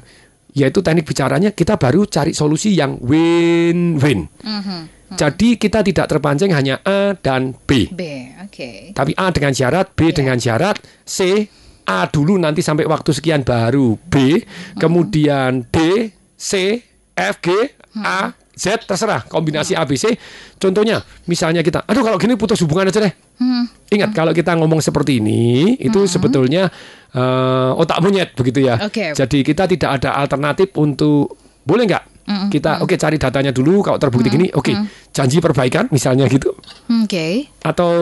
yaitu teknik bicaranya kita baru cari solusi yang win-win. Mhm. jadi kita tidak terpancing hanya A dan B. B oke. Tapi A dengan syarat, B dengan syarat, C A dulu nanti sampai waktu sekian baru B, kemudian D, C, F, G, A, Z terserah kombinasi A B C. Contohnya misalnya kita, aduh kalau gini putus hubungan aja deh. Hmm. Ingat kalau kita ngomong seperti ini itu sebetulnya eh, otak monyet begitu ya. Oke. Jadi kita tidak ada alternatif untuk boleh nggak Mm-mm. kita oke cari datanya dulu kalau terbukti gini oke janji perbaikan misalnya gitu oke atau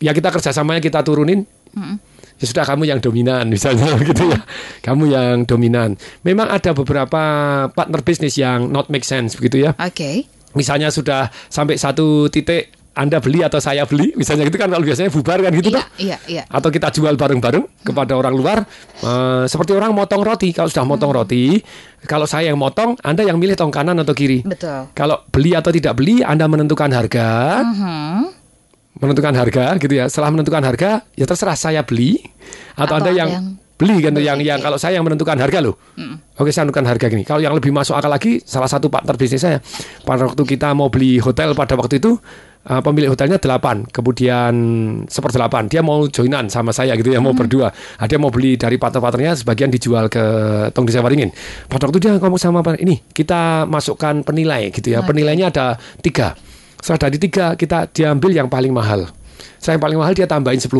ya kita kerjasamanya kita turunin Mm-mm. Ya sudah kamu yang dominan misalnya [laughs] gitu ya. Kamu yang dominan. Memang ada beberapa partner bisnis yang not make sense begitu ya. Oke. Misalnya sudah sampai satu titik anda beli atau saya beli misalnya gitu kan kalau biasanya bubar kan gitu toh. iya iya. Atau kita jual bareng-bareng kepada orang luar Eh, seperti orang motong roti. Kalau sudah motong roti kalau saya yang motong anda yang milih tong kanan atau kiri? Betul. Kalau beli atau tidak beli anda menentukan harga. Mhm. Menentukan harga gitu ya. Setelah menentukan harga, ya terserah saya beli atau, Atau Anda yang, yang beli kan yang yang kalau saya yang menentukan harga loh. Oke, saya menentukan harga gini. Kalau yang lebih masuk akal lagi, salah satu partner bisnis saya pada waktu kita mau beli hotel pada waktu itu uh, pemilik hotelnya 8, kemudian seperdelapan. Dia mau joinan sama saya gitu ya, mau berdua. Ah, dia mau beli dari partner-partnernya sebagian dijual ke Tong Desa Waringin. Pada waktu dia ngomong sama partner, ini kita masukkan penilai gitu ya. Penilainya ada tiga. Setelah dari tiga kita diambil yang paling mahal. Saya yang paling mahal dia tambahin 10%.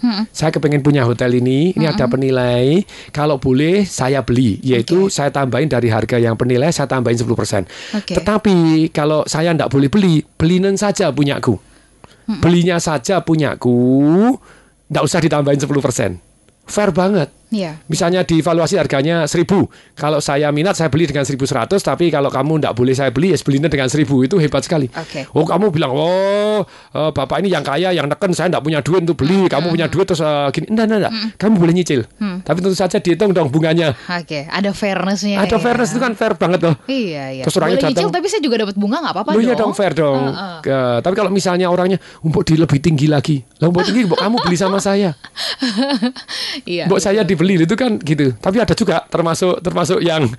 Hmm. Saya kepengen punya hotel ini, ini ada penilai. Kalau boleh saya beli, yaitu saya tambahin dari harga yang penilai saya tambahin 10%. Oke. Tetapi kalau saya tidak boleh beli, belinan saja punyaku. Belinya saja punyaku, tidak usah ditambahin 10%. Fair banget. Iya. Misalnya dievaluasi harganya 1000. Kalau saya minat saya beli dengan 1100, tapi kalau kamu tidak boleh saya beli ya belinya dengan 1000. Itu hebat sekali. Oke. Oh, kamu bilang, "Oh, eh, Bapak ini yang kaya, yang neken, saya tidak punya duit untuk beli. Kamu punya duit terus eh, gini." Enggak, enggak, enggak. Kamu boleh nyicil. Hmm. Tapi tentu saja dihitung dong bunganya. Oke, ada fairnessnya. Ada ya. fairness itu kan fair banget loh. Iya, iya. Terus orangnya Boleh nyicil datang- tapi saya juga dapat bunga nggak apa-apa Loh dong. iya dong fair dong. Heeh. Ke- tapi kalau misalnya orangnya umpuk di lebih tinggi lagi. Lah umpuk tinggi kamu beli sama saya. [laughs] Iya. Mbok saya dibeli itu kan gitu. Tapi ada juga termasuk termasuk yang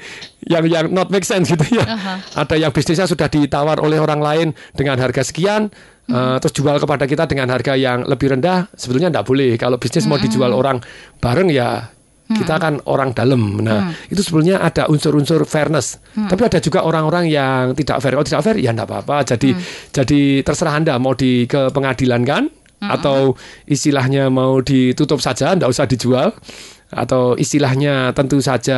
yang yang not make sense gitu ya. Aha. Ada yang bisnisnya sudah ditawar oleh orang lain dengan harga sekian eh, terus jual kepada kita dengan harga yang lebih rendah sebetulnya tidak boleh. Kalau bisnis mau dijual orang bareng ya Kita kan orang dalam. Nah, Hmm. itu sebenarnya ada unsur-unsur fairness. Hmm. Tapi ada juga orang-orang yang tidak fair. Kalau tidak fair ya enggak apa-apa. Jadi Hmm. jadi terserah Anda mau di ke pengadilan kan Hmm. atau istilahnya mau ditutup saja, enggak usah dijual. Atau istilahnya tentu saja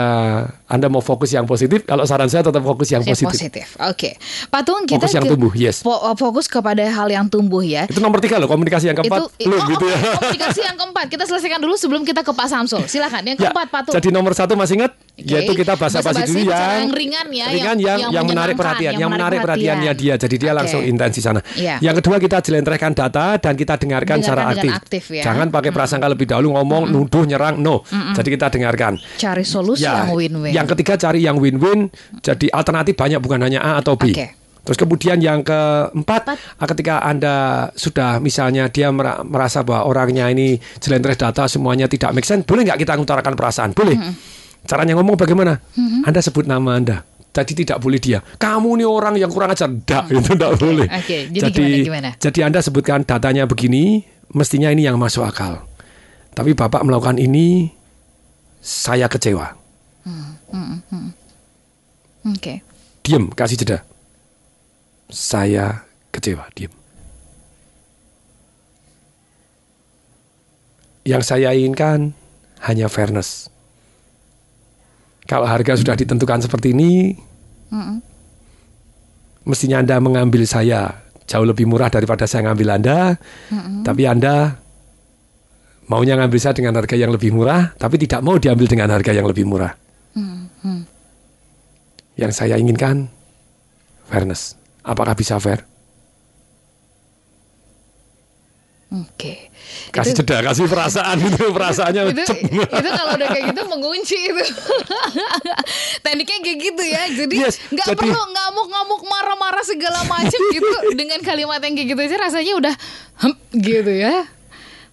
Anda mau fokus yang positif. Kalau saran saya tetap fokus yang positif. positif. Oke. Patung kita Fokus yang ke- tumbuh, yes. fo- fokus kepada hal yang tumbuh ya. Itu nomor tiga loh, komunikasi yang keempat. Itu Belum oh, gitu ya. oke, komunikasi yang keempat. Kita selesaikan dulu sebelum kita ke Pak Samsul. Silakan. Yang Ya, keempat Patung. Jadi nomor satu masih ingat? Oke. Yaitu kita bahasa-basi Basa-basi dulu yang, yang ringan ya, ringan yang- yang, yang menarik perhatian, yang yang, menarik perhatiannya perhatian. dia. Jadi dia Oke. langsung intens di sana. Iya. Yang kedua kita jelentrekan data dan kita dengarkan, Dengarkan secara aktif. aktif ya. Jangan pakai prasangka lebih dahulu ngomong, nuduh, nyerang, no. Mm-mm. Jadi kita dengarkan. Cari solusi Ya, yang win-win. Yang ketiga cari yang win-win. Jadi alternatif banyak bukan hanya A atau B. Oke. Terus kemudian yang keempat, ah, ketika Anda sudah misalnya dia mera- merasa bahwa orangnya ini jelentreh data semuanya tidak make sense, boleh nggak kita ngutarakan perasaan? Boleh. Caranya ngomong bagaimana? Mhm. Anda sebut nama Anda. Jadi tidak boleh dia. Kamu nih orang yang kurang ajar. Tidak, itu tidak boleh. Oke, jadi gimana, gimana? jadi Anda sebutkan datanya begini, mestinya ini yang masuk akal. Tapi Bapak melakukan ini, saya kecewa. Hmm, hmm, hmm. Oke. Diam, kasih jeda. Saya kecewa, diam. Yang saya inginkan hanya fairness. Kalau harga sudah ditentukan seperti ini, Mm-mm. mestinya Anda mengambil saya jauh lebih murah daripada saya ngambil Anda. Mm-mm. Tapi Anda maunya ngambil saya dengan harga yang lebih murah, tapi tidak mau diambil dengan harga yang lebih murah. Hmm, hmm. Yang saya inginkan fairness. Apakah bisa fair? Oke. Kasih Itu- jeda, kasih perasaan [laughs] itu perasaannya itu, cep. itu kalau udah kayak gitu mengunci itu [laughs] tekniknya kayak gitu ya jadi Yes, nggak jadi- perlu ngamuk-ngamuk marah-marah segala macam [laughs] gitu dengan kalimat yang kayak gitu aja rasanya udah hemp gitu ya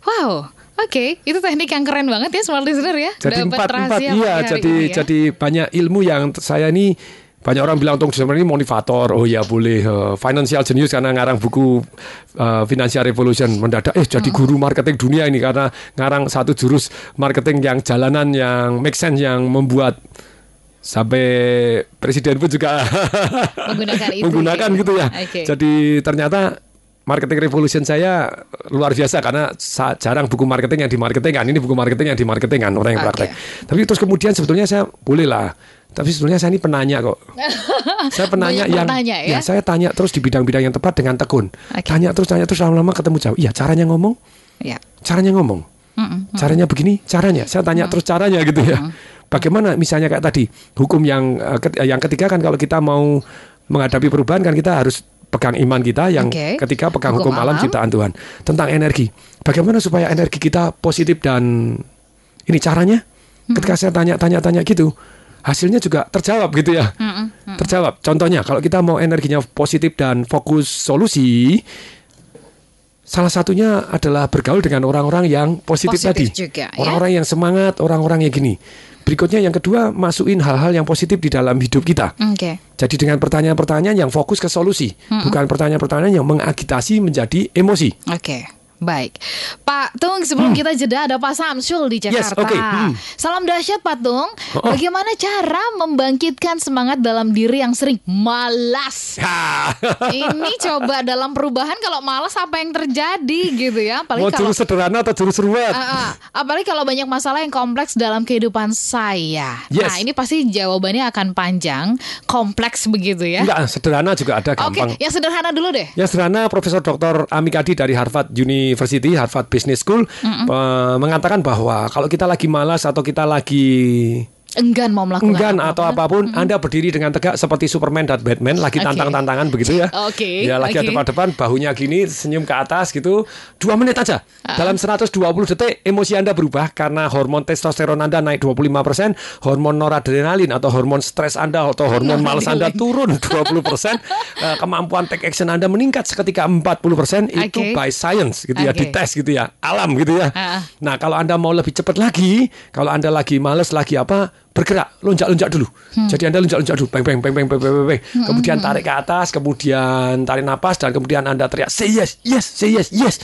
wow oke itu teknik yang keren banget ya smart listener ya Jadi Dapat empat empat iya jadi ini ya. jadi banyak ilmu yang saya ini banyak orang bilang Tung Desember ini motivator. Oh ya boleh eh, financial genius karena ngarang buku eh, Financial Revolution mendadak eh jadi guru marketing dunia ini karena ngarang satu jurus marketing yang jalanan yang make sense yang membuat sampai presiden pun juga menggunakan [laughs] itu menggunakan gitu ya. Oke. Jadi ternyata marketing revolution saya luar biasa karena jarang buku marketing yang di marketing kan. Ini buku marketing yang di marketing kan orang yang praktek. Tapi terus kemudian sebetulnya saya boleh lah. Tapi sebetulnya saya ini penanya kok. [laughs] Saya penanya yang bertanya ya? saya tanya terus di bidang-bidang yang tepat dengan tekun. Oke. Tanya terus tanya terus lama-lama ketemu jawab. Iya, caranya ngomong. ya Caranya ngomong. Mm-mm. Caranya begini, caranya. Saya tanya terus caranya gitu ya. Bagaimana misalnya kayak tadi hukum yang eh, yang ketiga kan kalau kita mau menghadapi perubahan kan kita harus pegang iman kita yang Oke. ketiga pegang Hukum hukum, alam ciptaan Tuhan tentang energi. Bagaimana supaya energi kita positif dan ini caranya? Ketika saya tanya-tanya-tanya gitu, hasilnya juga terjawab gitu ya. Mm-mm. Terjawab. Contohnya kalau kita mau energinya positif dan fokus solusi, salah satunya adalah bergaul dengan orang-orang yang positif, Positif tadi. ya. orang-orang yang semangat, orang-orang yang gini. Berikutnya yang kedua, masukin hal-hal yang positif di dalam hidup kita. oke Jadi dengan pertanyaan-pertanyaan yang fokus ke solusi, Mm-mm. bukan pertanyaan-pertanyaan yang mengagitasi menjadi emosi. Oke, baik. Pak Tung, sebelum kita jeda ada Pak Samsul di Hmm. Yes, Jakarta. oke, hmm. Salam dahsyat Pak Tung. Oh. Bagaimana cara membangkitkan semangat dalam diri yang sering malas? [laughs] Ini coba dalam perubahan kalau malas apa yang terjadi gitu ya? Apalagi Mau kalau jurus sederhana atau jurus ruwet? Ah, ah. apalagi kalau banyak masalah yang kompleks dalam kehidupan saya. Yes. Nah, ini pasti jawabannya akan panjang, kompleks begitu ya. Enggak, sederhana juga ada Oke, gampang. yang sederhana dulu deh. Yang sederhana Profesor Dr. Amikadi dari Harvard University, Harvard Business School Mm-mm. eh, mengatakan bahwa kalau kita lagi malas atau kita lagi Enggan mau melakukan enggan apa-apa. atau apa pun, Anda berdiri dengan tegak seperti Superman dan Batman lagi Oke. tantang-tantangan begitu ya. Oke, Ya lagi oke. depan-depan, bahunya gini, senyum ke atas gitu. Dua menit aja. Ah. Dalam 120 detik emosi Anda berubah karena hormon testosteron Anda naik 25%, hormon noradrenalin atau hormon stres Anda atau hormon malas Anda turun [laughs] 20%, eh, kemampuan take action Anda meningkat seketika 40%, itu Oke. by science gitu ya, Oke. dites gitu ya, alam gitu ya. Ah. Nah, kalau Anda mau lebih cepat lagi, kalau Anda lagi males lagi apa, bergerak, lonjak-lonjak dulu. Hmm. Jadi Anda lonjak-lonjak dulu, bang bang bang bang bang bang, bang. Hmm, Kemudian hmm, tarik ke atas, kemudian tarik napas dan kemudian Anda teriak say yes, yes, say yes, yes.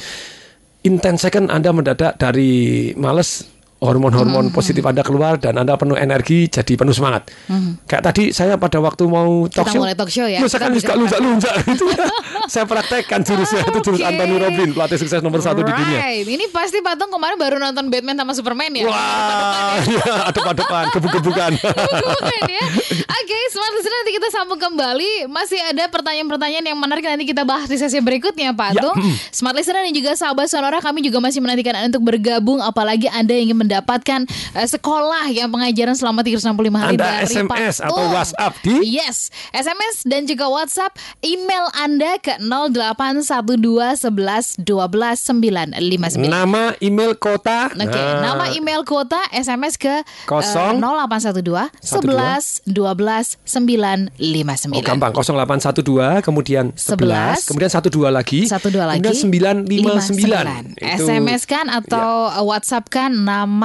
In 10 second Anda mendadak dari males hormon-hormon positif Anda keluar dan Anda penuh energi jadi penuh semangat. Mhm. Kayak tadi saya pada waktu mau talk Kita show, mulai talk show ya. Misalkan Kita suka lunjak-lunjak gitu ya. [laughs] saya praktekkan jurusnya itu jurus Oke. Anthony Robin, pelatih sukses nomor satu di dunia. Right. Ini pasti Patung kemarin baru nonton Batman sama Superman ya. Wah, ya, adep-adepan, gebuk-gebukan. [laughs] Bukan ya. Oke, smart listener nanti kita sambung kembali. Masih ada pertanyaan-pertanyaan yang menarik nanti kita bahas di sesi berikutnya, Pak Ya, Tung. mm. Smart listener dan juga sahabat sonora kami juga masih menantikan Anda untuk bergabung apalagi Anda yang ingin mendapatkan eh, sekolah yang pengajaran selama 365 hari Anda dari SMS Pak atau. WhatsApp di Yes, SMS dan juga WhatsApp email Anda ke 0812 11 12 959. Nama, email, kota. Oke, Nah, nama email kota SMS ke Kosong. eh, 0812 11 12 959. Oh gampang 0812 kemudian 11, 11, kemudian 12 lagi 12 lagi kemudian 959 Itu- SMS kan atau WhatsApp kan nama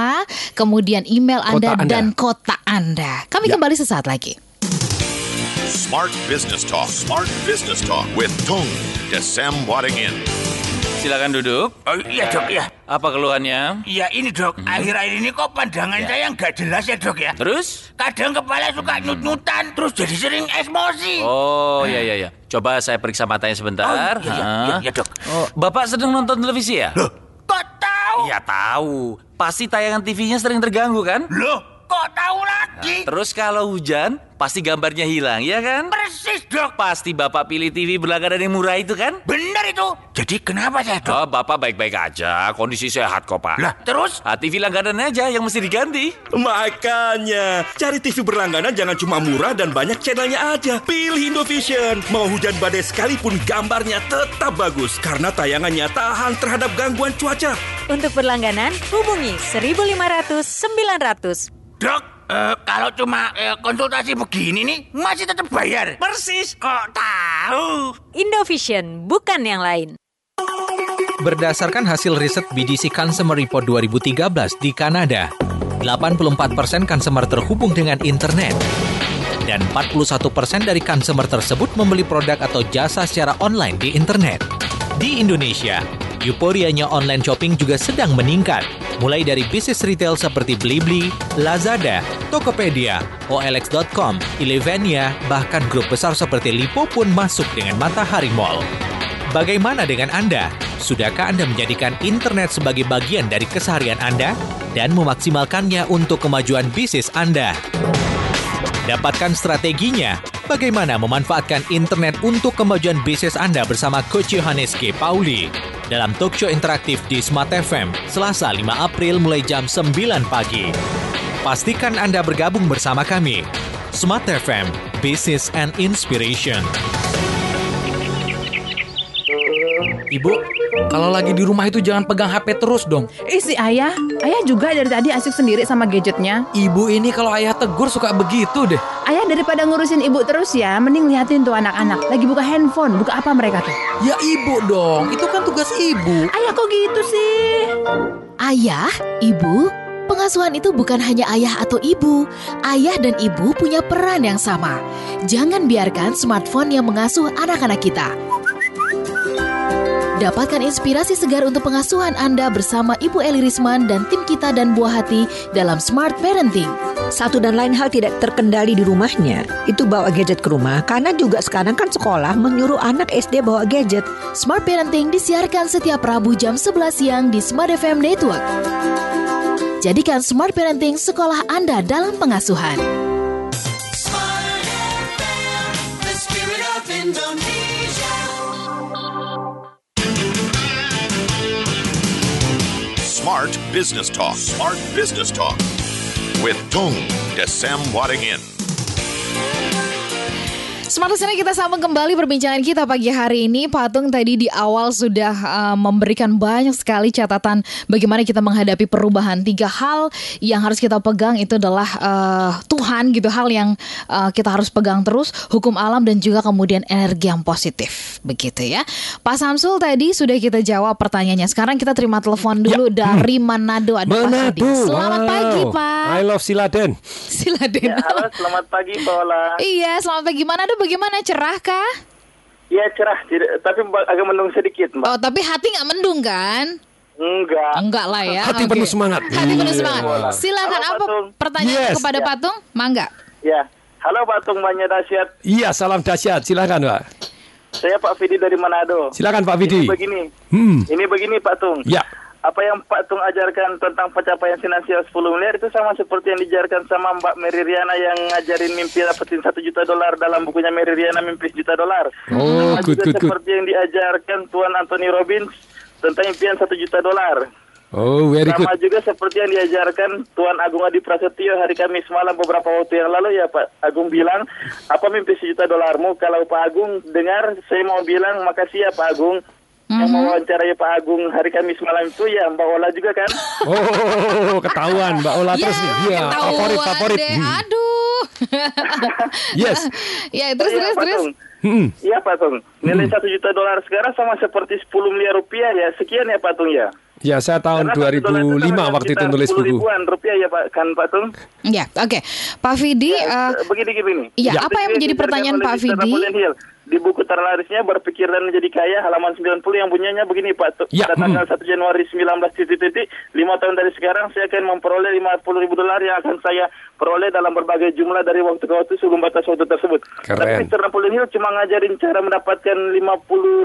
kemudian email Anda, Kota Anda. dan kota Anda. Kami Ya. kembali sesaat lagi. Smart Business Talk. Smart Business Talk with Tung Desem Waddingin. Silakan duduk. Oh iya dok ya. Apa keluhannya? Ya ini dok, akhir-akhir ini kok pandangan Ya. saya nggak jelas ya dok ya. Terus? Kadang kepala suka nyut-nyutan, terus jadi sering emosi. Oh ya ya ya. Coba saya periksa matanya sebentar. Oh, iya, iya, iya, iya, dok. Oh, Bapak sedang nonton televisi ya? Loh, Kok tahu? ya tahu. Pasti tayangan TV-nya sering terganggu kan? Loh, kok tahu lagi? Terus kalau hujan, pasti gambarnya hilang, ya kan? Persis dok. Pasti Bapak pilih TV berlangganan yang murah itu kan? Benar itu. Jadi kenapa saya dok? Oh, Bapak baik-baik aja, kondisi sehat kok, Pak. Lah, terus? Ah, TV langganan aja yang mesti diganti. Makanya, cari TV berlangganan jangan cuma murah dan banyak channelnya aja. Pilih Indovision. Mau hujan badai sekalipun gambarnya tetap bagus karena tayangannya tahan terhadap gangguan cuaca. Untuk berlangganan, hubungi 1500 900. Dok, eh, kalau cuma eh, konsultasi begini nih, masih tetap bayar. Persis, kok tahu? Indovision, bukan yang lain. Berdasarkan hasil riset BDC Consumer Report 2013 di Kanada, 84% consumer terhubung dengan internet. Dan 41% dari consumer tersebut membeli produk atau jasa secara online di internet. Di Indonesia, euforianya online shopping juga sedang meningkat. Mulai dari bisnis retail seperti Blibli, Lazada, Tokopedia, OLX.com, Elevania, bahkan grup besar seperti Lipo pun masuk dengan Matahari Mall. Bagaimana dengan Anda? Sudahkah Anda menjadikan internet sebagai bagian dari keseharian Anda dan memaksimalkannya untuk kemajuan bisnis Anda? Dapatkan strateginya. Bagaimana memanfaatkan internet untuk kemajuan bisnis Anda bersama Coach Yohanes K. Pauli dalam talk show interaktif di Smart FM Selasa 5 April mulai jam 9 pagi. Pastikan Anda bergabung bersama kami. Smart FM, Business and Inspiration. Ibu, kalau lagi di rumah itu jangan pegang HP terus dong. Ih si ayah, ayah juga dari tadi asik sendiri sama gadgetnya. Ibu ini kalau ayah tegur suka begitu deh. Ayah daripada ngurusin ibu terus ya, mending liatin tuh anak-anak. Lagi buka handphone, buka apa mereka tuh? Ya ibu dong, itu kan tugas ibu. Ayah kok gitu sih? Ayah, ibu, pengasuhan itu bukan hanya ayah atau ibu. Ayah dan ibu punya peran yang sama. Jangan biarkan smartphone yang mengasuh anak-anak kita. Dapatkan inspirasi segar untuk pengasuhan Anda bersama Ibu Eli Risman dan tim kita dan buah hati dalam Smart Parenting. Satu dan lain hal tidak terkendali di rumahnya. Itu bawa gadget ke rumah karena juga sekarang kan sekolah menyuruh anak SD bawa gadget. Smart Parenting disiarkan setiap Rabu jam 11 siang di Smart FM Network. Jadikan Smart Parenting sekolah Anda dalam pengasuhan. Smart Business Talk. Smart Business Talk with Tung Desem Waddingin. Smart Listener kita sambung kembali perbincangan kita pagi hari ini. Patung tadi di awal sudah uh, memberikan banyak sekali catatan bagaimana kita menghadapi perubahan. Tiga hal yang harus kita pegang itu adalah uh, Tuhan gitu, hal yang uh, kita harus pegang terus, hukum alam dan juga kemudian energi yang positif. Begitu ya. Pak Samsul tadi sudah kita jawab pertanyaannya. Sekarang kita terima telepon dulu dari Manado. Ada Pak. Manado. Selamat wow. pagi Pak. I love Siladen. Siladen. Ya, halo, selamat pagi Paula. Iya, selamat pagi. Manado bagaimana cerah kah? Ya cerah, tapi agak mendung sedikit, Mbak. Oh, tapi hati nggak mendung kan? Enggak. Enggak lah ya. Hati oke. penuh semangat. Hati penuh Iya. semangat. Silakan Halo, apa Patung. pertanyaan Yes. kepada Ya. Patung? Mangga. Ya. Halo Patung banyak dahsyat. Iya, salam dahsyat. Silakan, Pak. Saya Pak Fidi dari Manado. Silakan, Pak Fidi. Ini begini. Hmm. Ini begini Pak Tung. Ya. Apa yang Pak Tung ajarkan tentang pencapaian finansial 10 miliar itu sama seperti yang diajarkan sama Mbak Mary Riana yang ngajarin mimpi dapetin satu juta dolar dalam bukunya Mary Riana mimpi juta dolar. Oh, Sama good, juga good, good. seperti yang diajarkan Tuan Anthony Robbins tentang impian satu juta dolar. Oh, very good. Sama juga seperti yang diajarkan Tuan Agung Adi Prasetyo hari Kamis malam beberapa waktu yang lalu ya Pak Agung bilang apa mimpi sejuta dolarmu kalau Pak Agung dengar saya mau bilang makasih ya Pak Agung yang mau wawancarai Pak Agung hari Kamis malam itu ya Mbak Ola juga kan Oh, ketahuan Mbak Ola terus nih. Iya, favorit favorit. deh. Hmm. Aduh. [laughs] Yes. ya, terus Iya, terus Pak terus. Hmm. Iya Pak Tung nilai satu juta dolar sekarang sama seperti 10 miliar rupiah ya sekian ya Pak Tung ya Ya, saya tahun Karena satu dolar 2005 itu waktu itu nulis 10 buku. ribuan rupiah ya Pak kan Pak Tung Ya, oke. Pak Fidi, eh, begini gini. Iya, apa yang menjadi pertanyaan Pak Fidi? Di buku terlarisnya berpikir dan menjadi kaya halaman 90 yang bunyinya begini Pak. Tu- Ya, Pada tanggal 1 Januari 19 titik titik 5 tahun dari sekarang saya akan memperoleh 50 ribu dolar yang akan saya peroleh dalam berbagai jumlah dari waktu ke waktu sebelum batas waktu tersebut. Keren. Tapi Mr. Napoleon Hill cuma ngajarin cara mendapatkan 50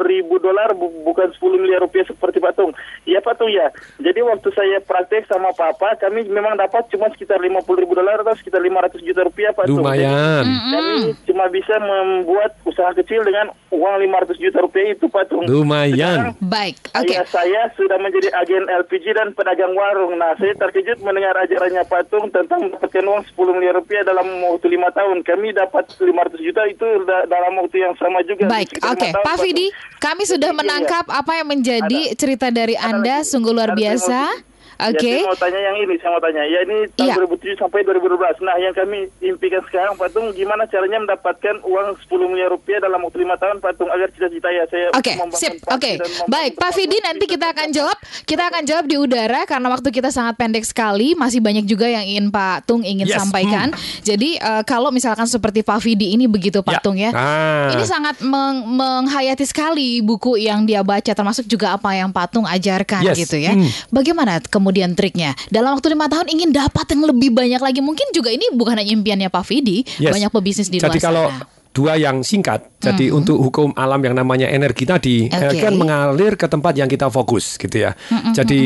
ribu dolar bu- bukan 10 miliar rupiah seperti Pak Tung. Iya Pak Tung ya. Jadi waktu saya praktek sama Papa kami memang dapat cuma sekitar 50 ribu dolar atau sekitar 500 juta rupiah Pak Tung. Lumayan. Jadi, kami cuma bisa membuat usaha kecil dengan uang 500 juta rupiah itu Pak Tung. Lumayan. Baik, oke. Ayah saya sudah menjadi agen LPG dan pedagang warung. Nah, saya terkejut mendengar ajarannya Pak Tung tentang mendapatkan uang 10 miliar rupiah dalam waktu lima tahun. Kami dapat 500 juta itu da- dalam waktu yang sama juga. Baik, oke. tahun, Pak. Fidi, kami sudah Iya, iya. menangkap apa yang menjadi cerita dari Anda sungguh luar biasa. Oke. saya mau tanya yang ini, saya mau tanya. Ya ini tahun Iya. 2007 sampai 2012. Nah, yang kami impikan sekarang, Pak Tung, gimana caranya mendapatkan uang 10 miliar rupiah dalam waktu lima tahun, Pak Tung, agar cita-cita ya saya Oke, membangun sip. Oke, membangun baik, Pak Fidi nanti kita akan jawab. Kita akan jawab di udara karena waktu kita sangat pendek sekali. Masih banyak juga yang ingin Pak Tung ingin Yes, sampaikan. Jadi eh, kalau misalkan seperti Pak Fidi ini begitu Pak Ya. Tung ya. Ah. Ini sangat meng- menghayati sekali buku yang dia baca, termasuk juga apa yang Pak Tung ajarkan Yes, gitu ya. hmm. Bagaimana kemudian triknya? Dalam waktu lima tahun ingin dapat yang lebih banyak lagi. Mungkin juga ini bukan hanya impiannya Pak Fidi, Yes. banyak pebisnis di Jadi luar kalau sana. Dua yang singkat, jadi Mhm. untuk hukum alam yang namanya energi tadi, Oke. energi kan mengalir ke tempat yang kita fokus, gitu ya. Mhm, Jadi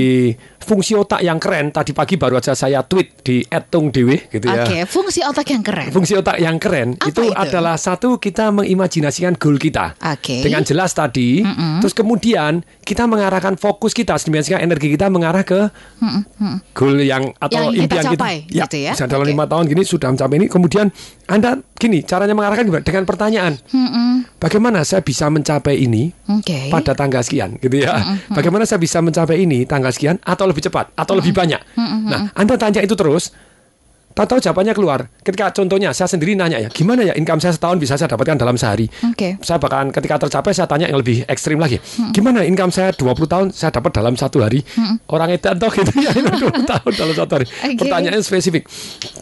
fungsi otak yang keren tadi pagi baru aja saya tweet di @tungdewe gitu ya. Oke, fungsi otak yang keren. Fungsi otak yang keren itu, adalah satu kita mengimajinasikan goal kita Oke. dengan jelas tadi. Terus kemudian kita mengarahkan fokus kita, sedemikian energi kita mengarah ke mm. goal yang atau Yang kita impian capai, kita. gitu ya. bisa dalam lima tahun gini sudah mencapai ini. Kemudian anda gini caranya mengarahkan gimana? Dengan pertanyaan. Mm-mm. Bagaimana saya bisa mencapai ini Oke. pada tanggal sekian, gitu ya? Mm. Bagaimana saya bisa mencapai ini tanggal sekian atau lebih cepat atau lebih banyak? Mm-mm, Nah. Anda tanya itu terus, tahu-tahu jawabannya keluar. Ketika contohnya saya sendiri nanya ya, gimana ya income saya setahun bisa saya dapatkan dalam sehari? Oke. Saya bakalan ketika tercapai saya tanya yang lebih ekstrim lagi. Gimana income saya 20 tahun saya dapat dalam satu hari? Orang edan toh gitu ya 20 [laughs] tahun dalam satu hari. Oke. Pertanyaannya spesifik.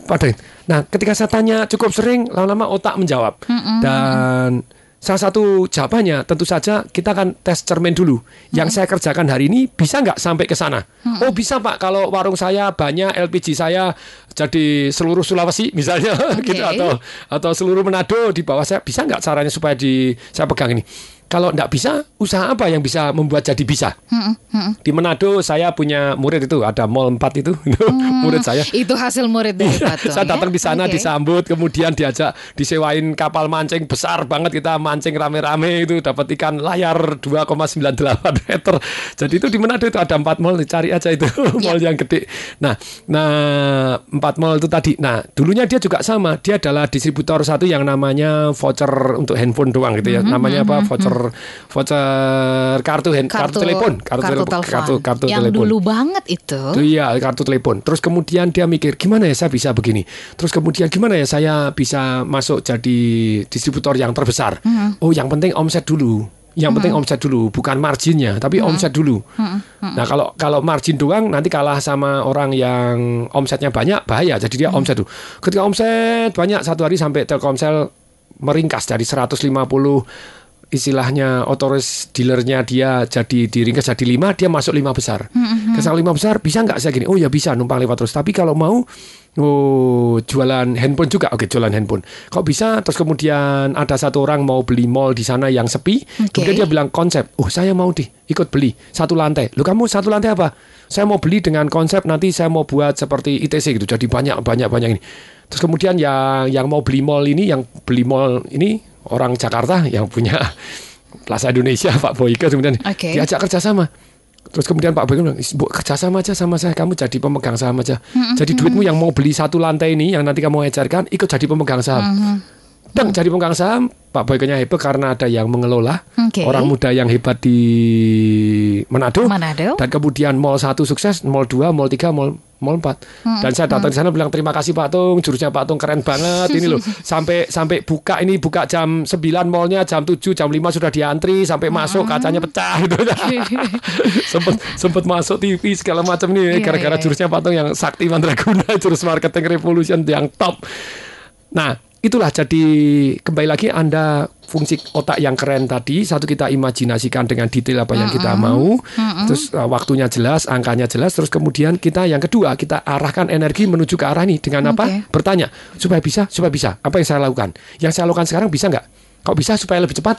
Pada Nah, ketika saya tanya cukup sering lama-lama otak menjawab. Mm-mm. Dan salah satu jawabannya tentu saja kita akan tes cermin dulu. Yang saya kerjakan hari ini bisa nggak sampai ke sana? Mm-mm. Oh bisa pak, kalau warung saya banyak LPG saya jadi seluruh Sulawesi [laughs] misalnya gitu atau atau seluruh Manado di bawah saya bisa nggak caranya supaya di saya pegang ini? Kalau nggak bisa, usaha apa yang bisa membuat jadi bisa? Mm-mm, mm-mm. Di Manado saya punya murid itu ada mall 4 itu [laughs] murid saya. Itu hasil murid dari Pak Tung, saya datang ya? di sana Oke. disambut kemudian diajak disewain kapal mancing besar banget kita mancing rame-rame itu dapat ikan layar 2,98 [laughs] meter jadi itu di Manado itu ada empat mall cari aja itu [laughs] Ya. mall yang gede nah nah empat mall itu tadi nah dulunya dia juga sama dia adalah distributor satu yang namanya voucher untuk handphone doang gitu ya Mhm, namanya apa mhm, voucher voucher kartu hand kartu, telepon kartu, kartu telepon telepon. kartu kartu yang telepon dulu banget itu. itu iya kartu telepon. Terus kemudian dia mikir gimana ya saya bisa begini. Terus kemudian gimana ya saya bisa masuk jadi distributor yang terbesar. Mhm. Oh yang penting omset dulu. Yang penting Mhm. omset dulu, bukan marginnya, tapi Mhm. omset dulu. Mm-mm, mm-mm. Nah kalau kalau margin doang nanti kalah sama orang yang omsetnya banyak bahaya. Jadi dia omset dulu. Ketika omset banyak satu hari sampai Telkomsel meringkas dari 150 istilahnya otoris dealernya dia jadi di ringkas jadi lima dia masuk lima besar. Mhm. Kesal lima besar bisa nggak saya gini? Oh ya bisa numpang lewat terus. Tapi kalau mau oh jualan handphone juga. Oke jualan handphone. Kok bisa? Terus kemudian ada satu orang mau beli mall di sana yang sepi. Oke. kemudian dia bilang konsep oh saya mau deh ikut beli satu lantai. Lu kamu satu lantai apa? Saya mau beli dengan konsep nanti saya mau buat seperti ITC gitu. Jadi banyak banyak banyak ini. Terus kemudian yang yang mau beli mall ini yang beli mall ini orang Jakarta yang punya [laughs] Plaza Indonesia Pak Boyke kemudian Oke. diajak kerjasama Terus kemudian Pak Boyke bilang, Bu, kerjasama aja sama saya, kamu jadi pemegang saham aja. Jadi duitmu yang mau beli satu lantai ini, yang nanti kamu ejarkan, ikut jadi pemegang saham. Mhm. Dan jadi pemegang saham, Pak Boykenya hebat karena ada yang mengelola. Oke. Orang muda yang hebat di Manado. Manado. Dan kemudian mall 1 sukses, mall 2, mall 3, mall mall 4. Hmm, Dan saya datang di sana bilang terima kasih Pak Tung, jurusnya Pak Tung keren banget ini loh. [laughs] Sampai sampai buka ini buka jam 9 mallnya jam 7, jam 5 sudah diantri sampai masuk kacanya pecah gitu. [laughs] sempet sempet masuk TV segala macam nih Iya, gara-gara iya, iya. jurusnya Pak Tung yang Sakti Mandraguna jurus marketing revolution yang top. Nah, itulah jadi kembali lagi Anda fungsi otak yang keren tadi satu kita imajinasikan dengan detail apa yang kita mau, terus uh, waktunya jelas, angkanya jelas, terus kemudian kita yang kedua kita arahkan energi menuju ke arah ini dengan apa? Oke. Bertanya supaya bisa, supaya bisa. Apa yang saya lakukan? Yang saya lakukan sekarang bisa nggak? Kok bisa supaya lebih cepat?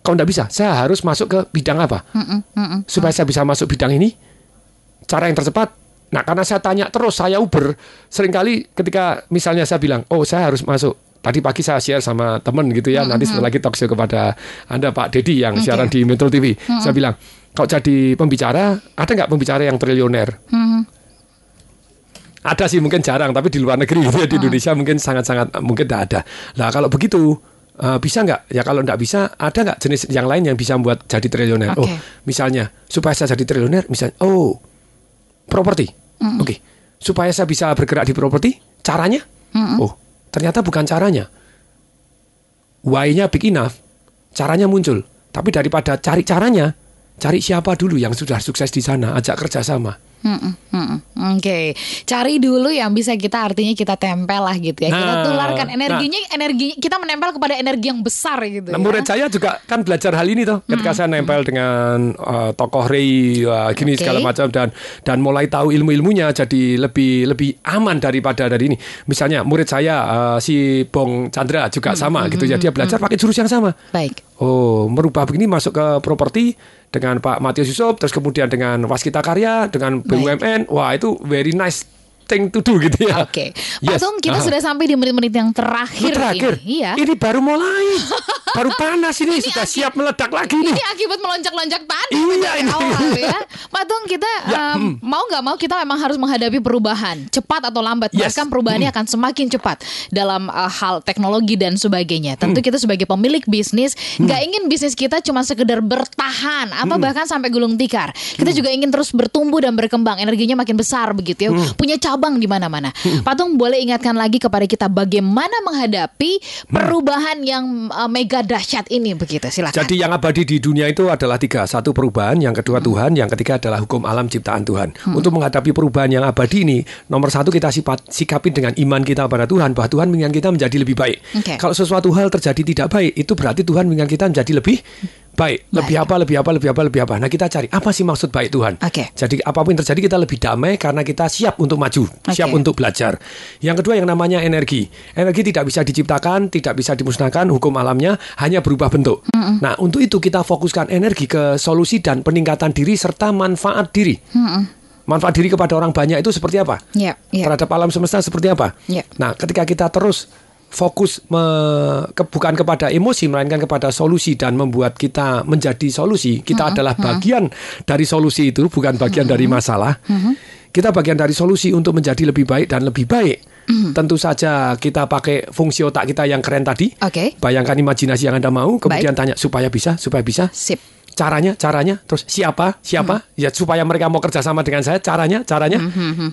Kalau nggak bisa, saya harus masuk ke bidang apa? Mm-mm, mm-mm. supaya saya bisa masuk bidang ini cara yang tercepat nah karena saya tanya terus saya Uber sering kali ketika misalnya saya bilang oh saya harus masuk tadi pagi saya share sama temen gitu ya nanti setelah lagi talk show kepada anda Pak Dedi yang Oke. siaran di Metro TV Mm-mm. saya bilang kalau jadi pembicara ada nggak pembicara yang triliuner Mhm. ada sih mungkin jarang tapi di luar negeri gitu ya, di Indonesia mungkin sangat-sangat mungkin tidak ada. Nah kalau begitu eh, bisa nggak? Ya kalau nggak bisa ada nggak jenis yang lain yang bisa membuat jadi triliuner? Oke. Oh misalnya supaya saya jadi triliuner misalnya oh properti. Mm-mm. Oke supaya saya bisa bergerak di properti caranya? Mm-mm. Oh ternyata bukan caranya. Why-nya big enough. Caranya muncul. Tapi daripada cari caranya, cari siapa dulu yang sudah sukses di sana, ajak kerjasama. Mm-mm, mm-mm. Oke, cari dulu yang bisa kita artinya kita tempel lah gitu ya. kita Nah, tularkan energinya, energinya kita menempel kepada energi yang besar gitu. Nah, ya. murid saya juga kan belajar hal ini tuh ketika saya nempel dengan uh, tokoh Rei uh, gini Oke. segala macam dan dan mulai tahu ilmu-ilmunya jadi lebih lebih aman daripada dari ini. Misalnya murid saya uh, si Bong Chandra juga sama gitu ya dia belajar pakai jurus yang sama. Baik. Oh, merubah begini masuk ke properti dengan Pak Matius Yusuf terus kemudian dengan Waskita Karya dengan BUMN. Wah, itu very nice thing to do gitu ya. Oke, Pak Yes. Tung, kita Aha. sudah sampai di menit-menit yang terakhir, Terakhir. ini. Iya. Ini baru mulai. baru panas ini, sudah siap meledak lagi nih. Ini akibat melonjak-lonjak tadi Iya, ini. awal ya. Pak Tung, kita Ya, em, mau nggak mau kita memang harus menghadapi perubahan cepat atau lambat. Yes. Bahkan perubahannya akan semakin cepat dalam eh, hal teknologi dan sebagainya. Tentu kita sebagai pemilik bisnis nggak ingin bisnis kita cuma sekedar bertahan atau bahkan sampai gulung tikar. Kita juga ingin terus bertumbuh dan berkembang. Energinya makin besar begitu ya. Punya cabang di mana-mana. Pak Tung boleh ingatkan lagi kepada kita bagaimana menghadapi perubahan yang eh, mega dahsyat ini begitu. Silakan. Jadi yang abadi di dunia itu adalah tiga. Satu perubahan, yang kedua Tuhan, yang ketiga adalah hukum alam ciptaan Tuhan. Untuk menghadapi perubahan yang abadi ini, nomor satu kita sifat, sikapin dengan iman kita pada Tuhan, bahwa Tuhan menginginkan kita menjadi lebih baik. Oke. Kalau sesuatu hal terjadi tidak baik, itu berarti Tuhan menginginkan kita menjadi lebih baik. Lebih apa, lebih apa, lebih apa, lebih apa. Nah kita cari, apa sih maksud baik Tuhan? Oke. Jadi apa pun yang terjadi kita lebih damai karena kita siap untuk maju, siap untuk belajar. Yang kedua yang namanya energi. Energi tidak bisa diciptakan, tidak bisa dimusnahkan, hukum alamnya hanya berubah bentuk. Nah, untuk itu kita fokuskan energi ke solusi dan peningkatan diri serta manfaat diri. Mm-mm. Manfaat diri kepada orang banyak itu seperti apa? Ya, ya. Terhadap alam semesta seperti apa? Ya. Nah, ketika kita terus fokus me- ke- bukan kepada emosi melainkan kepada solusi dan membuat kita menjadi solusi, kita adalah bagian dari solusi itu, bukan bagian dari masalah. Kita bagian dari solusi untuk menjadi lebih baik dan lebih baik. Tentu saja kita pakai fungsi otak kita yang keren tadi. Oke. Bayangkan imajinasi yang Anda mau, kemudian tanya supaya bisa, supaya bisa. Sip. Caranya, caranya, terus siapa, siapa, ya supaya mereka mau kerjasama dengan saya, caranya, caranya,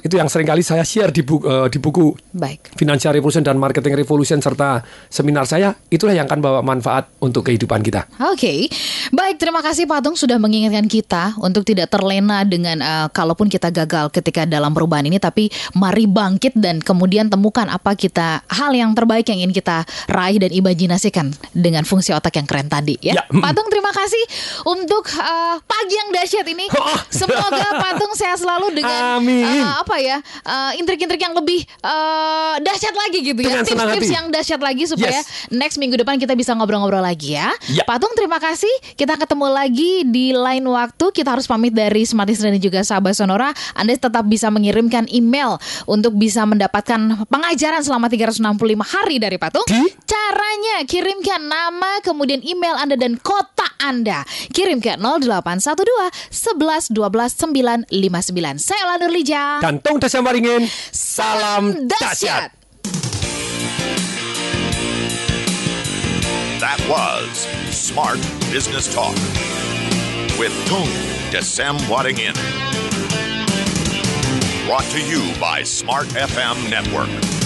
itu yang sering kali saya share di buku, di buku. Baik. Financial Revolution dan Marketing Revolution serta seminar saya, itulah yang akan bawa manfaat untuk kehidupan kita. Oke, baik terima kasih Pak Tung sudah mengingatkan kita untuk tidak terlena dengan eh, kalaupun kita gagal ketika dalam perubahan ini, tapi mari bangkit dan kemudian temukan apa kita hal yang terbaik yang ingin kita raih dan imajinasikan dengan fungsi otak yang keren tadi ya. Ya, mm. Pak Tung terima kasih untuk eh, pagi yang dahsyat ini. [laughs] Semoga Pak Tung sehat selalu dengan Amin. eh, apa ya eh, intrik-intrik yang lebih eh, dahsyat lagi gitu ya. Tips-tips yang dahsyat lagi supaya Yes. next minggu depan kita bisa ngobrol-ngobrol lagi ya. Ya. Patung terima kasih. Kita ketemu lagi di lain waktu. Kita harus pamit dari Smart Listener dan juga sahabat Sonora. Anda tetap bisa mengirimkan email untuk bisa mendapatkan pengajaran selama 365 hari dari Patung. Caranya kirimkan nama kemudian email Anda dan kota Anda. Kirim ke 0812 11 12 959. Saya Ola Nurlija. Dan Tung Desem Waringin, salam dahsyat. That was Smart Business Talk with Tung Desem Wadding In. Brought to you by Smart FM Network.